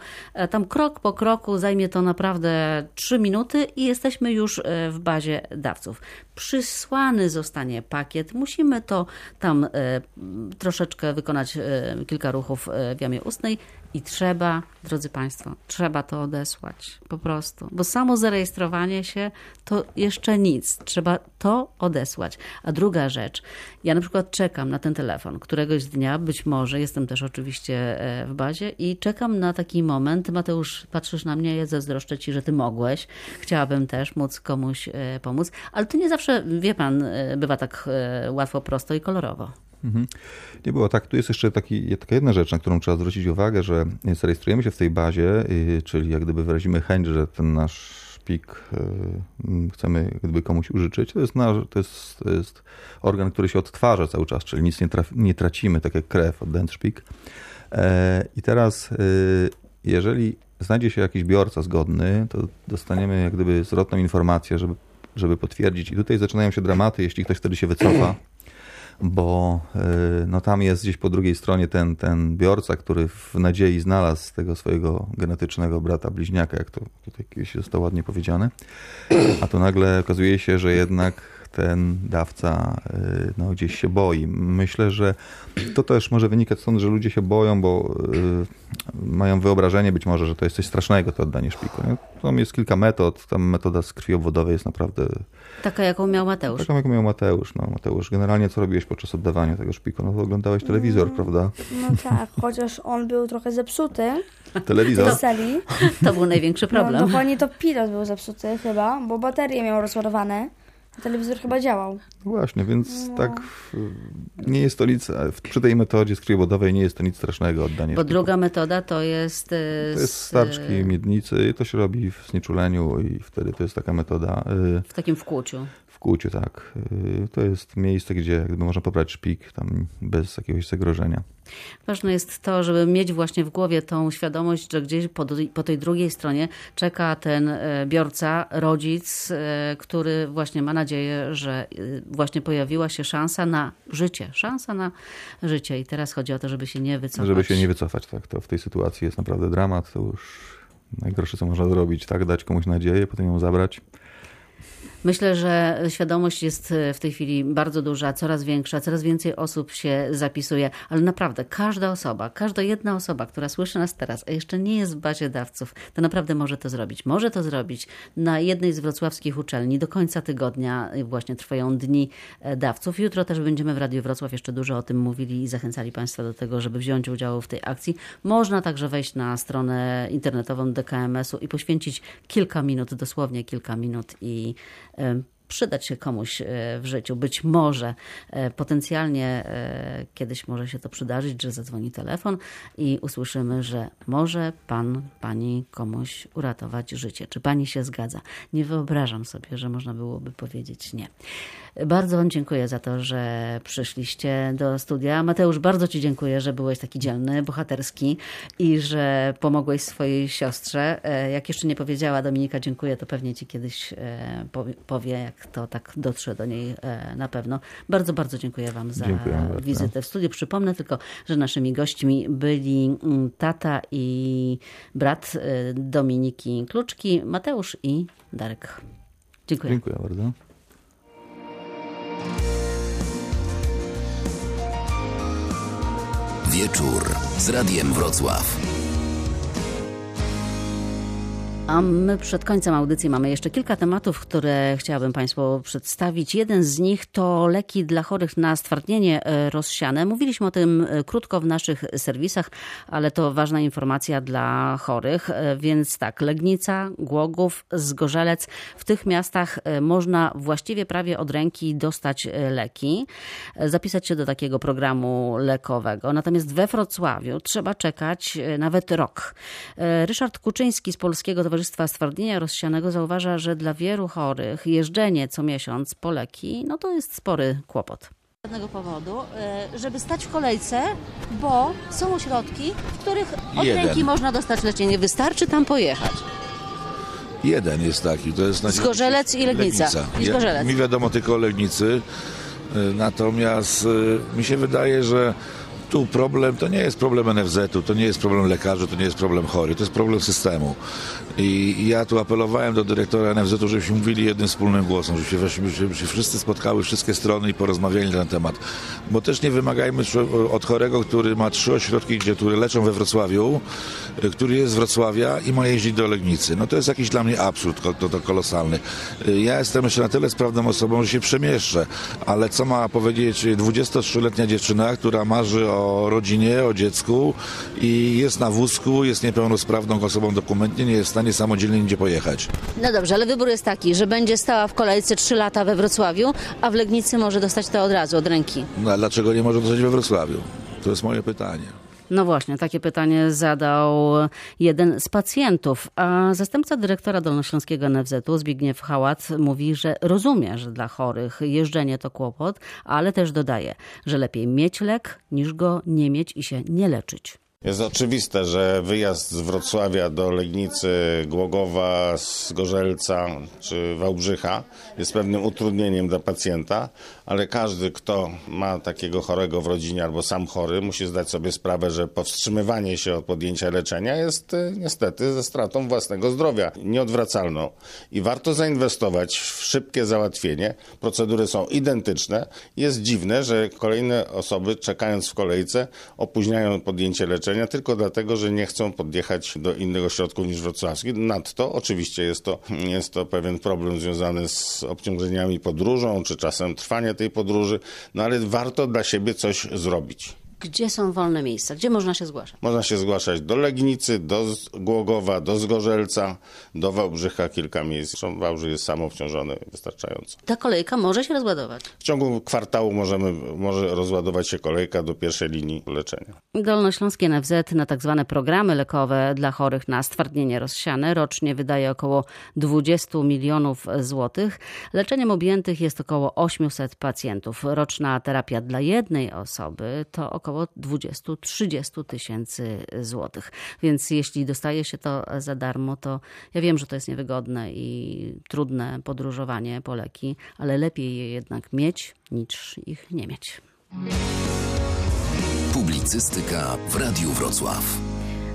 tam krok po kroku zajmie to naprawdę 3 minuty i jesteśmy już w bazie dawców. Przysłany zostanie pakiet, musimy to tam e, troszeczkę wykonać e, kilka ruchów e, w jamie ustnej i trzeba, drodzy Państwo, trzeba to odesłać po prostu, bo samo zarejestrowanie się to jeszcze nic, trzeba to odesłać. A druga rzecz, ja na przykład czekam na ten telefon któregoś dnia, być może, jestem też oczywiście e, w bazie i czekam na taki moment, Mateusz, patrzysz na mnie, ja zazdroszczę Ci, że Ty mogłeś, chciałabym też móc komuś e, pomóc, ale to nie zawsze, wie Pan, e, bywa tak łatwo, prosto i kolorowo. Mhm. Nie było tak. Tu jest jeszcze taki, taka jedna rzecz, na którą trzeba zwrócić uwagę, że zarejestrujemy się w tej bazie, y, czyli jak gdyby wyrazimy chęć, że ten nasz szpik y, mm, chcemy gdyby komuś użyczyć. To jest, nasz, to, jest, to jest organ, który się odtwarza cały czas, czyli nic nie, traf, nie tracimy, tak jak krew, oddając szpik. E, I teraz, y, jeżeli znajdzie się jakiś biorca zgodny, to dostaniemy jak gdyby zwrotną informację, żeby, żeby potwierdzić. I tutaj zaczynają się dramaty, jeśli ktoś wtedy się wycofa bo y, no, tam jest gdzieś po drugiej stronie ten, ten biorca, który w nadziei znalazł tego swojego genetycznego brata bliźniaka, jak to tutaj kiedyś zostało ładnie powiedziane, a tu nagle okazuje się, że jednak ten dawca y, no, gdzieś się boi. Myślę, że to też może wynikać stąd, że ludzie się boją, bo y, mają wyobrażenie być może, że to jest coś strasznego, to oddanie szpiku. Nie? Tam jest kilka metod, tam metoda z krwi obwodowej jest naprawdę Taka, jaką miał Mateusz. Taką jak miał Mateusz. No, Mateusz, generalnie co robiłeś podczas oddawania tego szpiku? No to oglądałeś telewizor, prawda? No tak, chociaż on był trochę zepsuty Telewizor? celi. To był największy No, problem. dokładnie to pilot był zepsuty chyba, bo baterie miał rozładowane, telewizor chyba działał. No właśnie, więc No. tak nie jest to nic, przy tej metodzie z krwi obwodowej nie jest to nic strasznego oddanie Bo szpiku. druga metoda to jest. e, To jest z- starczki miednicy, to się robi w znieczuleniu i wtedy to jest taka metoda y, W takim wkłuciu. W kłuciu, tak. Y, To jest miejsce, gdzie jak gdyby można pobrać szpik tam bez jakiegoś zagrożenia. Ważne jest to, żeby mieć właśnie w głowie tą świadomość, że gdzieś po, po tej drugiej stronie czeka ten e, biorca, rodzic, e, który właśnie ma nadzieję, że e, właśnie pojawiła się szansa na życie. Szansa na życie. I teraz chodzi o to, żeby się nie wycofać. Żeby się nie wycofać, tak. To w tej sytuacji jest naprawdę dramat. To już najgorsze, co można zrobić, tak? Dać komuś nadzieję, potem ją zabrać. Myślę, że świadomość jest e, w tej chwili bardzo duża, coraz większa, coraz więcej osób się zapisuje, ale naprawdę każda osoba, każda jedna osoba, która słyszy nas teraz, a jeszcze nie jest w bazie dawców, to naprawdę może to zrobić. Może to zrobić na jednej z wrocławskich uczelni. Do końca tygodnia właśnie trwają dni e, dawców. Jutro też będziemy w Radiu Wrocław jeszcze dużo o tym mówili i zachęcali Państwa do tego, żeby wziąć udział w tej akcji. Można także wejść na stronę internetową DKMS-u i poświęcić kilka minut, dosłownie kilka minut i e, przydać się komuś e, w życiu. Być może e, potencjalnie e, kiedyś może się to przydarzyć, że zadzwoni telefon i usłyszymy, że może pan, pani komuś uratować życie. Czy pani się zgadza? Nie wyobrażam sobie, że można byłoby powiedzieć nie. Bardzo Wam dziękuję za to, że przyszliście do studia. Mateusz, bardzo Ci dziękuję, że byłeś taki dzielny, bohaterski i że pomogłeś swojej siostrze. Jak jeszcze nie powiedziała Dominika, dziękuję, to pewnie Ci kiedyś powie, jak to tak dotrze do niej e, na pewno. Bardzo, bardzo dziękuję Wam za Dziękuję bardzo. wizytę w studiu. Przypomnę tylko, że naszymi gośćmi byli mm, tata i brat e, Dominiki Kluczki, Mateusz i Darek. Dziękuję. Dziękuję bardzo. Wieczór z Radiem Wrocław. A my przed końcem audycji mamy jeszcze kilka tematów, które chciałabym Państwu przedstawić. Jeden z nich to leki dla chorych na stwardnienie e, rozsiane. Mówiliśmy o tym e, krótko w naszych serwisach, ale to ważna informacja dla chorych. E, więc tak, Legnica, Głogów, Zgorzelec. W tych miastach można właściwie prawie od ręki dostać leki, zapisać się do takiego programu lekowego. Natomiast we Wrocławiu trzeba czekać nawet rok. Ryszard Kuczyński z Polskiego Towarzystwa Stwardnienia Rozsianego zauważa, że dla wielu chorych jeżdżenie co miesiąc po leki, no to jest spory kłopot z jednego powodu, e, żeby stać w kolejce, bo są ośrodki, w których od Jeden. ręki można dostać leczenie. Wystarczy tam pojechać. Jeden jest taki, to jest... na- Zgorzelec i Legnica. Ja- Zgorzelec. Mi wiadomo tylko o Legnicy, y, natomiast y, mi się wydaje, że tu problem to nie jest problem NFZ-u, to nie jest problem lekarzy, to nie jest problem chory, to jest problem systemu. I ja tu apelowałem do dyrektora NFZ-u, żebyśmy mówili jednym wspólnym głosem, żeby się, żeby się wszyscy spotkały, wszystkie strony i porozmawiali na ten temat. Bo też nie wymagajmy od chorego, który ma trzy ośrodki, gdzie, które leczą we Wrocławiu, y, który jest z Wrocławia i ma jeździć do Legnicy. No to jest jakiś dla mnie absurd, to, to kolosalny. Y, Ja jestem jeszcze na tyle sprawną osobą, że się przemieszczę, ale co ma powiedzieć 23-letnia dziewczyna, która marzy o rodzinie, o dziecku i jest na wózku, jest niepełnosprawną osobą dokumentnie, nie jest w stanie samodzielnie nigdzie pojechać. No dobrze, ale wybór jest taki, że będzie stała w kolejce 3 lata we Wrocławiu, a w Legnicy może dostać to od razu, od ręki. No a dlaczego nie może dostać we Wrocławiu? To jest moje pytanie. No właśnie, takie pytanie zadał jeden z pacjentów, a zastępca dyrektora Dolnośląskiego NFZ-u Zbigniew Hałat mówi, że rozumie, że dla chorych jeżdżenie to kłopot, ale też dodaje, że lepiej mieć lek niż go nie mieć i się nie leczyć. Jest oczywiste, że wyjazd z Wrocławia do Legnicy, Głogowa, Zgorzelca czy Wałbrzycha jest pewnym utrudnieniem dla pacjenta, ale każdy, kto ma takiego chorego w rodzinie albo sam chory, musi zdać sobie sprawę, że powstrzymywanie się od podjęcia leczenia jest y, niestety ze stratą własnego zdrowia, nieodwracalną. I warto zainwestować w szybkie załatwienie. Procedury są identyczne. Jest dziwne, że kolejne osoby, czekając w kolejce, opóźniają podjęcie leczenia tylko dlatego, że nie chcą podjechać do innych ośrodków niż wrocławski. Nadto oczywiście jest to, jest to pewien problem związany z obciążeniami podróżą, czy czasem trwania tej podróży, no ale warto dla siebie coś zrobić. Gdzie są wolne miejsca? Gdzie można się zgłaszać? Można się zgłaszać do Legnicy, do Głogowa, do Zgorzelca, do Wałbrzycha kilka miejsc. Wałbrzych jest sam obciążony wystarczająco. Ta kolejka może się rozładować. W ciągu kwartału możemy, może rozładować się kolejka do pierwszej linii leczenia. Dolnośląskie NFZ na tak zwane programy lekowe dla chorych na stwardnienie rozsiane rocznie wydaje około 20 milionów złotych. Leczeniem objętych jest około 800 pacjentów. Roczna terapia dla jednej osoby to około 20-30 tysięcy złotych. Więc jeśli dostaje się to za darmo, to ja wiem, że to jest niewygodne i trudne podróżowanie po leki, ale lepiej je jednak mieć niż ich nie mieć. Publicystyka w Radiu Wrocław.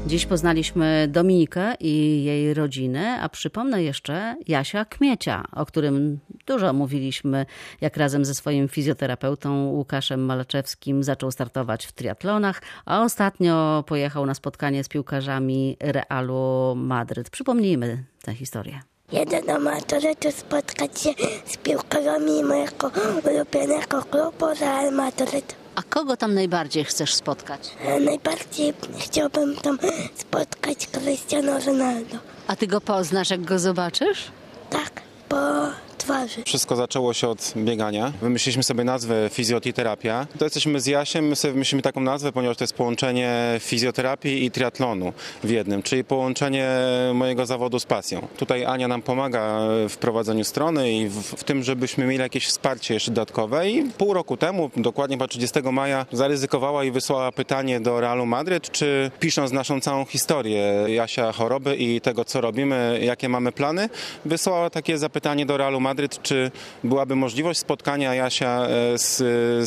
Dziś poznaliśmy Dominikę i jej rodzinę, a przypomnę jeszcze Jasia Kmiecia, o którym dużo mówiliśmy, jak razem ze swoim fizjoterapeutą Łukaszem Malaczewskim zaczął startować w triatlonach, a ostatnio pojechał na spotkanie z piłkarzami Realu Madryt. Przypomnijmy tę historię. Jedę do Madrytu spotkać się z piłkarzami mojego ulubionego klubu Real Madryt. A kogo tam najbardziej chcesz spotkać? E, Najbardziej chciałbym tam spotkać Cristiano Ronaldo. A ty go poznasz, jak go zobaczysz? Tak, po twarzy. Wszystko zaczęło się od biegania. Wymyśliliśmy sobie nazwę fizjoterapia. To jesteśmy z Jasiem, my sobie wymyśliliśmy taką nazwę, ponieważ to jest połączenie fizjoterapii i triatlonu w jednym, czyli połączenie mojego zawodu z pasją. Tutaj Ania nam pomaga w prowadzeniu strony i w, w tym, żebyśmy mieli jakieś wsparcie jeszcze dodatkowe i pół roku temu, dokładnie chyba 30 maja, zaryzykowała i wysłała pytanie do Realu Madryt, czy pisząc naszą całą historię Jasia choroby i tego, co robimy, jakie mamy plany, wysłała takie zapytanie do Realu Madryt, czy byłaby możliwość spotkania Jasia e, z,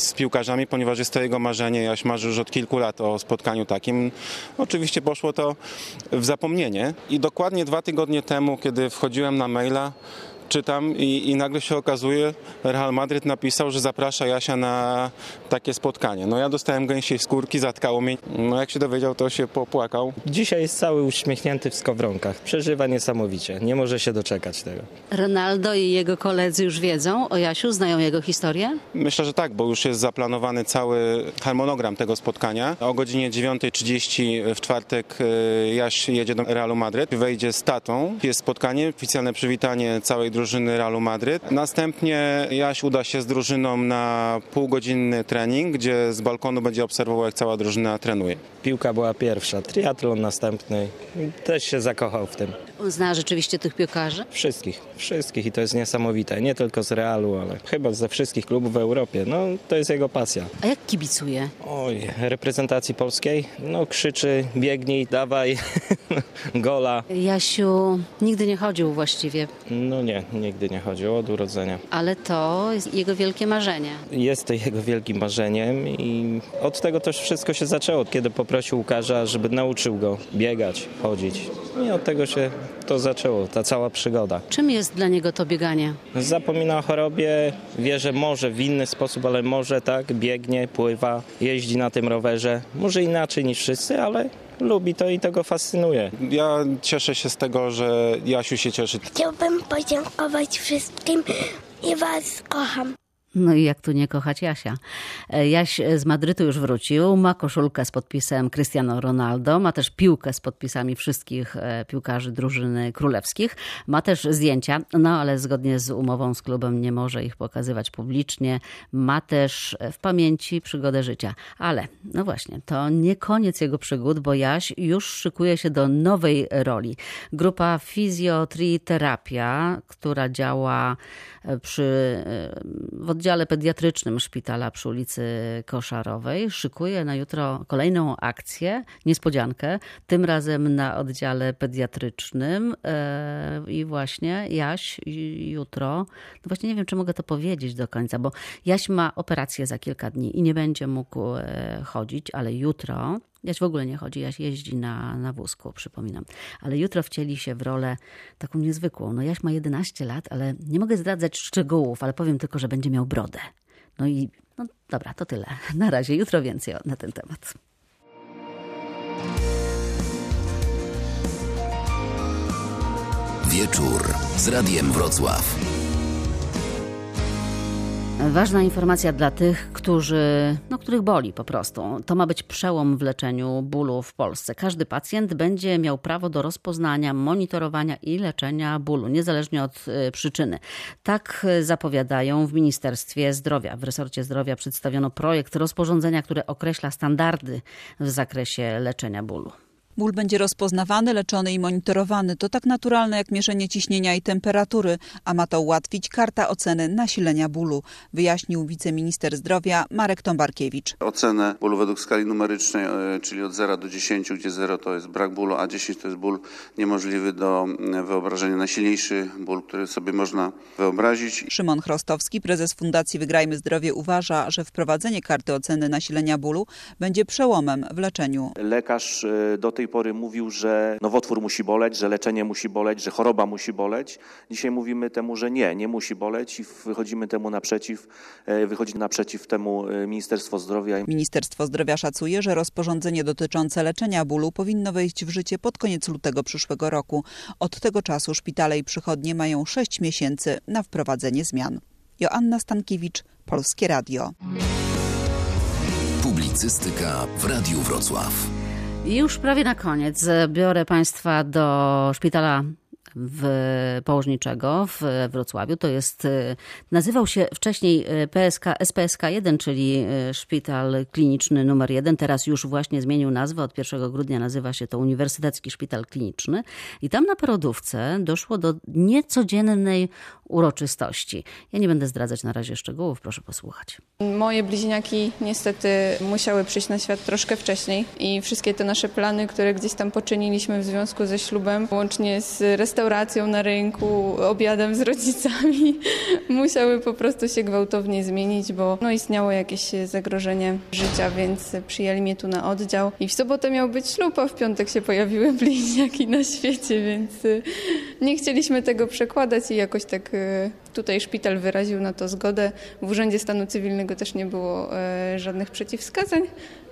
z piłkarzami, ponieważ jest to jego marzenie. Jaś marzy już od kilku lat o spotkaniu takim. Oczywiście poszło to w zapomnienie i dokładnie dwa tygodnie temu, kiedy wchodziłem na maila, czytam i, i nagle się okazuje, Real Madryt napisał, że zaprasza Jasia na takie spotkanie. No ja dostałem gęsiej skórki, zatkało mnie. No jak się dowiedział, to się popłakał. Dzisiaj jest cały uśmiechnięty w skowronkach. Przeżywa niesamowicie. Nie może się doczekać tego. Ronaldo i jego koledzy już wiedzą o Jasiu, znają jego historię? Myślę, że tak, bo już jest zaplanowany cały harmonogram tego spotkania. O godzinie 9.30 w czwartek y, Jaś jedzie do Realu Madryt, wejdzie z tatą. Jest spotkanie, oficjalne przywitanie całej drużyny Realu Madryt. Następnie Jaś uda się z drużyną na półgodzinny trening, gdzie z balkonu będzie obserwował, jak cała drużyna trenuje. Piłka była pierwsza, triatlon następny. Też się zakochał w tym. Zna rzeczywiście tych piłkarzy? Wszystkich, wszystkich i to jest niesamowite. Nie tylko z Realu, ale chyba ze wszystkich klubów w Europie. No, to jest jego pasja. A jak kibicuje? Oj, reprezentacji polskiej? No, krzyczy, biegnij, dawaj, gola. Jasiu nigdy nie chodził właściwie, No nie, nigdy nie chodził od urodzenia. ale to jest jego wielkie marzenie. Jest to jego wielkim marzeniem i od tego też wszystko się zaczęło, kiedy poprosił Łukasza, żeby nauczył go biegać, chodzić. I od tego się to zaczęło, ta cała przygoda. Czym jest dla niego to bieganie? Zapomina o chorobie, wie, że może w inny sposób, ale może tak, biegnie, pływa, jeździ na tym rowerze. Może inaczej niż wszyscy, ale lubi to i to go fascynuje. Ja cieszę się z tego, że Jasiu się cieszy. Chciałbym podziękować wszystkim i was kocham. No i jak tu nie kochać Jasia? E, Jaś z Madrytu już wrócił, ma koszulkę z podpisem Cristiano Ronaldo, ma też piłkę z podpisami wszystkich e, piłkarzy drużyny królewskich, ma też zdjęcia, no ale zgodnie z umową z klubem nie może ich pokazywać publicznie, ma też w pamięci przygodę życia. Ale, no właśnie, to nie koniec jego przygód, bo Jaś już szykuje się do nowej roli. Grupa Fizjotriterapia, która działa przy, w oddziale pediatrycznym szpitala przy ulicy Koszarowej. Szykuje na jutro kolejną akcję, niespodziankę, tym razem na oddziale pediatrycznym. E, i właśnie Jaś jutro, no właśnie nie wiem, czy mogę to powiedzieć do końca, bo Jaś ma operację za kilka dni i nie będzie mógł e, chodzić, ale jutro Jaś w ogóle nie chodzi, Jaś jeździ na, na wózku, przypominam. Ale jutro wcieli się w rolę taką niezwykłą. No Jaś ma 11 lat, ale nie mogę zdradzać szczegółów, ale powiem tylko, że będzie miał brodę. No i no dobra, to tyle. Na razie, jutro więcej na ten temat. Wieczór z Radiem Wrocław. Ważna informacja dla tych, którzy, no, których boli po prostu. To ma być przełom w leczeniu bólu w Polsce. Każdy pacjent będzie miał prawo do rozpoznania, monitorowania i leczenia bólu, niezależnie od y, przyczyny. Tak y, zapowiadają w Ministerstwie Zdrowia. W resorcie zdrowia przedstawiono projekt rozporządzenia, które określa standardy w zakresie leczenia bólu. Ból będzie rozpoznawany, leczony i monitorowany. To tak naturalne jak mierzenie ciśnienia i temperatury, a ma to ułatwić karta oceny nasilenia bólu, wyjaśnił wiceminister zdrowia Marek Tombarkiewicz. Ocenę bólu według skali numerycznej, e, czyli od 0 do 10, gdzie 0 to jest brak bólu, a 10 to jest ból niemożliwy do mm, wyobrażenia, najsilniejszy ból, który sobie można wyobrazić. Szymon Chrostowski, prezes Fundacji Wygrajmy Zdrowie uważa, że wprowadzenie karty oceny nasilenia bólu będzie przełomem w leczeniu. Lekarz e, do tej pory mówił, że nowotwór musi boleć, że leczenie musi boleć, że choroba musi boleć. Dzisiaj mówimy temu, że nie, nie musi boleć i wychodzimy temu naprzeciw. e, Wychodzi naprzeciw temu e, Ministerstwo Zdrowia. Ministerstwo Zdrowia szacuje, że rozporządzenie dotyczące leczenia bólu powinno wejść w życie pod koniec lutego przyszłego roku. Od tego czasu szpitale i przychodnie mają 6 miesięcy na wprowadzenie zmian. Joanna Stankiewicz, Polskie Radio. Publicystyka w Radiu Wrocław. Już prawie na koniec biorę Państwa do szpitala w położniczego w Wrocławiu. To jest, y, nazywał się wcześniej y, PSK, SPSK-1, czyli y, Szpital Kliniczny numer 1. Teraz już właśnie zmienił nazwę. Od 1 grudnia nazywa się to Uniwersytecki Szpital Kliniczny. I tam na porodówce doszło do niecodziennej uroczystości. Ja nie będę zdradzać na razie szczegółów, proszę posłuchać. Moje bliźniaki niestety musiały przyjść na świat troszkę wcześniej i wszystkie te nasze plany, które gdzieś tam poczyniliśmy w związku ze ślubem, łącznie z restauracją na rynku, obiadem z rodzicami, musiały po prostu się gwałtownie zmienić, bo no, istniało jakieś zagrożenie życia, więc przyjęli mnie tu na oddział i w sobotę miał być ślub, a w piątek się pojawiły bliźniaki na świecie, więc nie chcieliśmy tego przekładać i jakoś tak e, tutaj szpital wyraził na to zgodę. W Urzędzie Stanu Cywilnego też nie było e, żadnych przeciwwskazań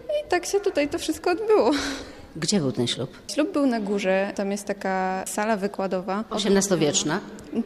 i tak się tutaj to wszystko odbyło. Gdzie był ten ślub? Ślub był na górze, tam jest taka sala wykładowa. XVIII-wieczna?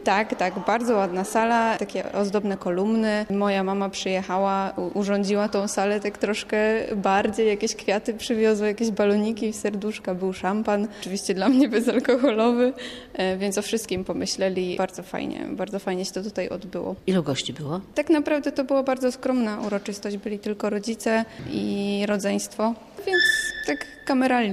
Tak, tak, bardzo ładna sala, takie ozdobne kolumny. Moja mama przyjechała, urządziła tą salę tak troszkę bardziej, jakieś kwiaty przywiozła, jakieś baloniki, serduszka, był szampan, oczywiście dla mnie bezalkoholowy, e, więc o wszystkim pomyśleli. Bardzo fajnie, bardzo fajnie się to tutaj odbyło. Ilu gości było? Tak naprawdę to była bardzo skromna uroczystość, byli tylko rodzice i rodzeństwo, więc tak kameralnie.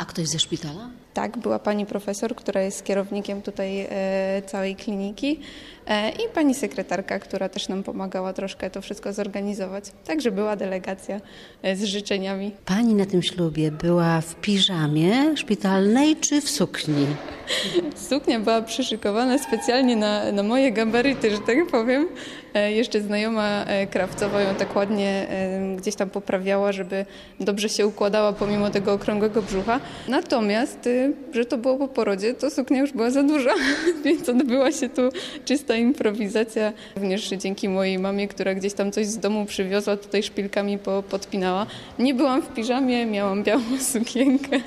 A ktoś ze szpitala? Tak, była pani profesor, która jest kierownikiem tutaj e, całej kliniki e, i pani sekretarka, która też nam pomagała troszkę to wszystko zorganizować. Także była delegacja e, z życzeniami. Pani na tym ślubie była w piżamie szpitalnej czy w sukni? Suknia była przyszykowana specjalnie na, na moje gabaryty, że tak powiem. E, Jeszcze znajoma e, krawcowa ją tak ładnie e, gdzieś tam poprawiała, żeby dobrze się układała pomimo tego okrągłego brzucha. Natomiast, e, że to było po porodzie, to suknia już była za duża, więc odbyła się tu czysta improwizacja. Również dzięki mojej mamie, która gdzieś tam coś z domu przywiozła, tutaj szpilkami po, podpinała. Nie byłam w piżamie, miałam białą sukienkę,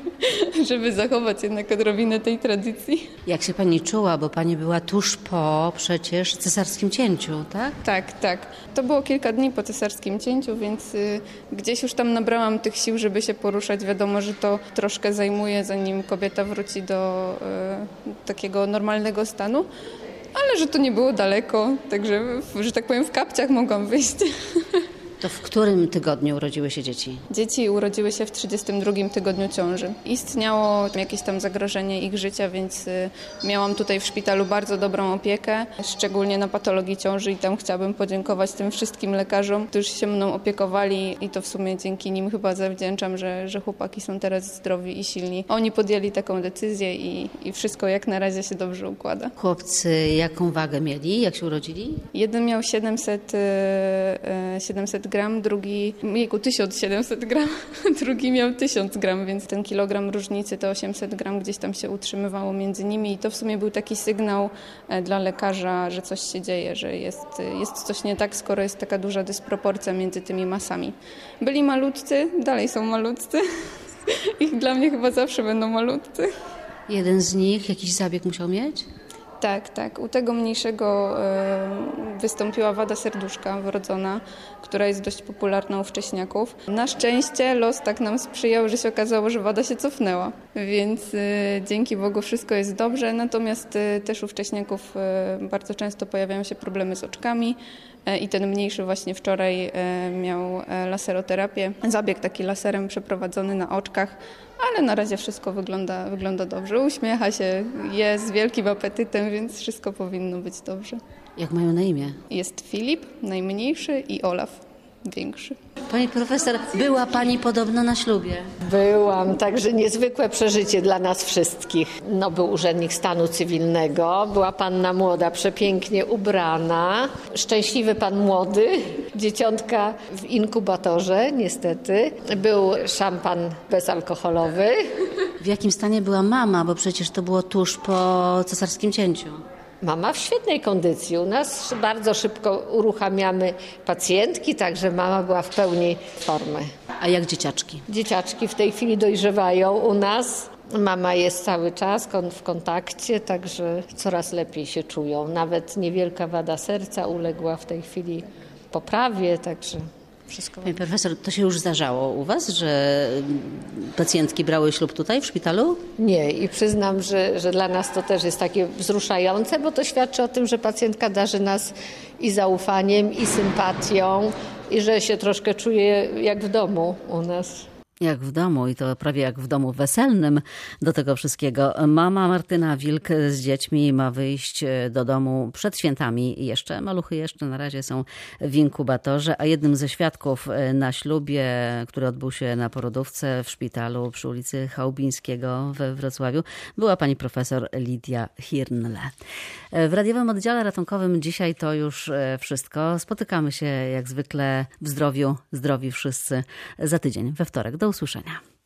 żeby zachować jednak odrobinę tej tradycji. Jak się pani czuła, bo pani była tuż po przecież cesarskim cięciu, tak? Tak, tak. To było kilka dni po cesarskim cięciu, więc y, gdzieś już tam nabrałam tych sił, żeby się poruszać. Wiadomo, że to troszkę zajmuje, zanim kobieta wróci do y, takiego normalnego stanu. Ale że to nie było daleko, także, że tak powiem, w kapciach mogłam wyjść. To w którym tygodniu urodziły się dzieci? Dzieci urodziły się w 32 tygodniu ciąży. Istniało jakieś tam zagrożenie ich życia, więc y, miałam tutaj w szpitalu bardzo dobrą opiekę, szczególnie na patologii ciąży i tam chciałabym podziękować tym wszystkim lekarzom, którzy się mną opiekowali i to w sumie dzięki nim chyba zawdzięczam, że, że chłopaki są teraz zdrowi i silni. Oni podjęli taką decyzję i, i wszystko jak na razie się dobrze układa. Chłopcy jaką wagę mieli, jak się urodzili? Jeden miał 700, e, e, 700 gram, drugi, jejku, 1700 gram, drugi miał 1000 gram, więc ten kilogram różnicy, to 800 gram gdzieś tam się utrzymywało między nimi i to w sumie był taki sygnał e, dla lekarza, że coś się dzieje, że jest, jest coś nie tak, skoro jest taka duża dysproporcja między tymi masami. Byli malutcy, dalej są malutcy. Ich dla mnie chyba zawsze będą malutcy. Jeden z nich jakiś zabieg musiał mieć? Tak, tak. U tego mniejszego e, wystąpiła wada serduszka wrodzona, która jest dość popularna u wcześniaków. Na szczęście los tak nam sprzyjał, że się okazało, że wada się cofnęła, więc e, dzięki Bogu wszystko jest dobrze. Natomiast e, też u wcześniaków e, bardzo często pojawiają się problemy z oczkami. E, I ten mniejszy właśnie wczoraj e, miał e, laseroterapię, zabieg taki laserem przeprowadzony na oczkach, ale na razie wszystko wygląda, wygląda dobrze. Uśmiecha się, je z wielkim apetytem, więc wszystko powinno być dobrze. Jak mają na imię? Jest Filip, najmniejszy, i Olaf, większy. Pani profesor, była pani podobno na ślubie. Byłam, także niezwykłe przeżycie dla nas wszystkich. No, był urzędnik stanu cywilnego, była panna młoda, przepięknie ubrana, szczęśliwy pan młody, dzieciątka w inkubatorze, niestety. Był szampan bezalkoholowy. W jakim stanie była mama, bo przecież to było tuż po cesarskim cięciu? Mama w świetnej kondycji. U nas bardzo szybko uruchamiamy pacjentki, także mama była w pełni formy. A jak dzieciaczki? Dzieciaczki w tej chwili dojrzewają u nas. Mama jest cały czas w kontakcie, także coraz lepiej się czują. Nawet niewielka wada serca uległa w tej chwili poprawie, także wszystko. Pani profesor, to się już zdarzało u was, że pacjentki brały ślub tutaj w szpitalu? Nie i przyznam, że, że dla nas to też jest takie wzruszające, bo to świadczy o tym, że pacjentka darzy nas i zaufaniem, i sympatią, i że się troszkę czuje jak w domu u nas. Jak w domu i to prawie jak w domu weselnym do tego wszystkiego. Mama Martyna Wilk z dziećmi ma wyjść do domu przed świętami. Jeszcze maluchy jeszcze na razie są w inkubatorze, a jednym ze świadków na ślubie, który odbył się na porodówce w szpitalu przy ulicy Chałubińskiego we Wrocławiu, była pani profesor Lidia Hirnle. W radiowym oddziale ratunkowym dzisiaj to już wszystko. Spotykamy się jak zwykle w zdrowiu, zdrowi wszyscy za tydzień, we wtorek. Do usłyszenia.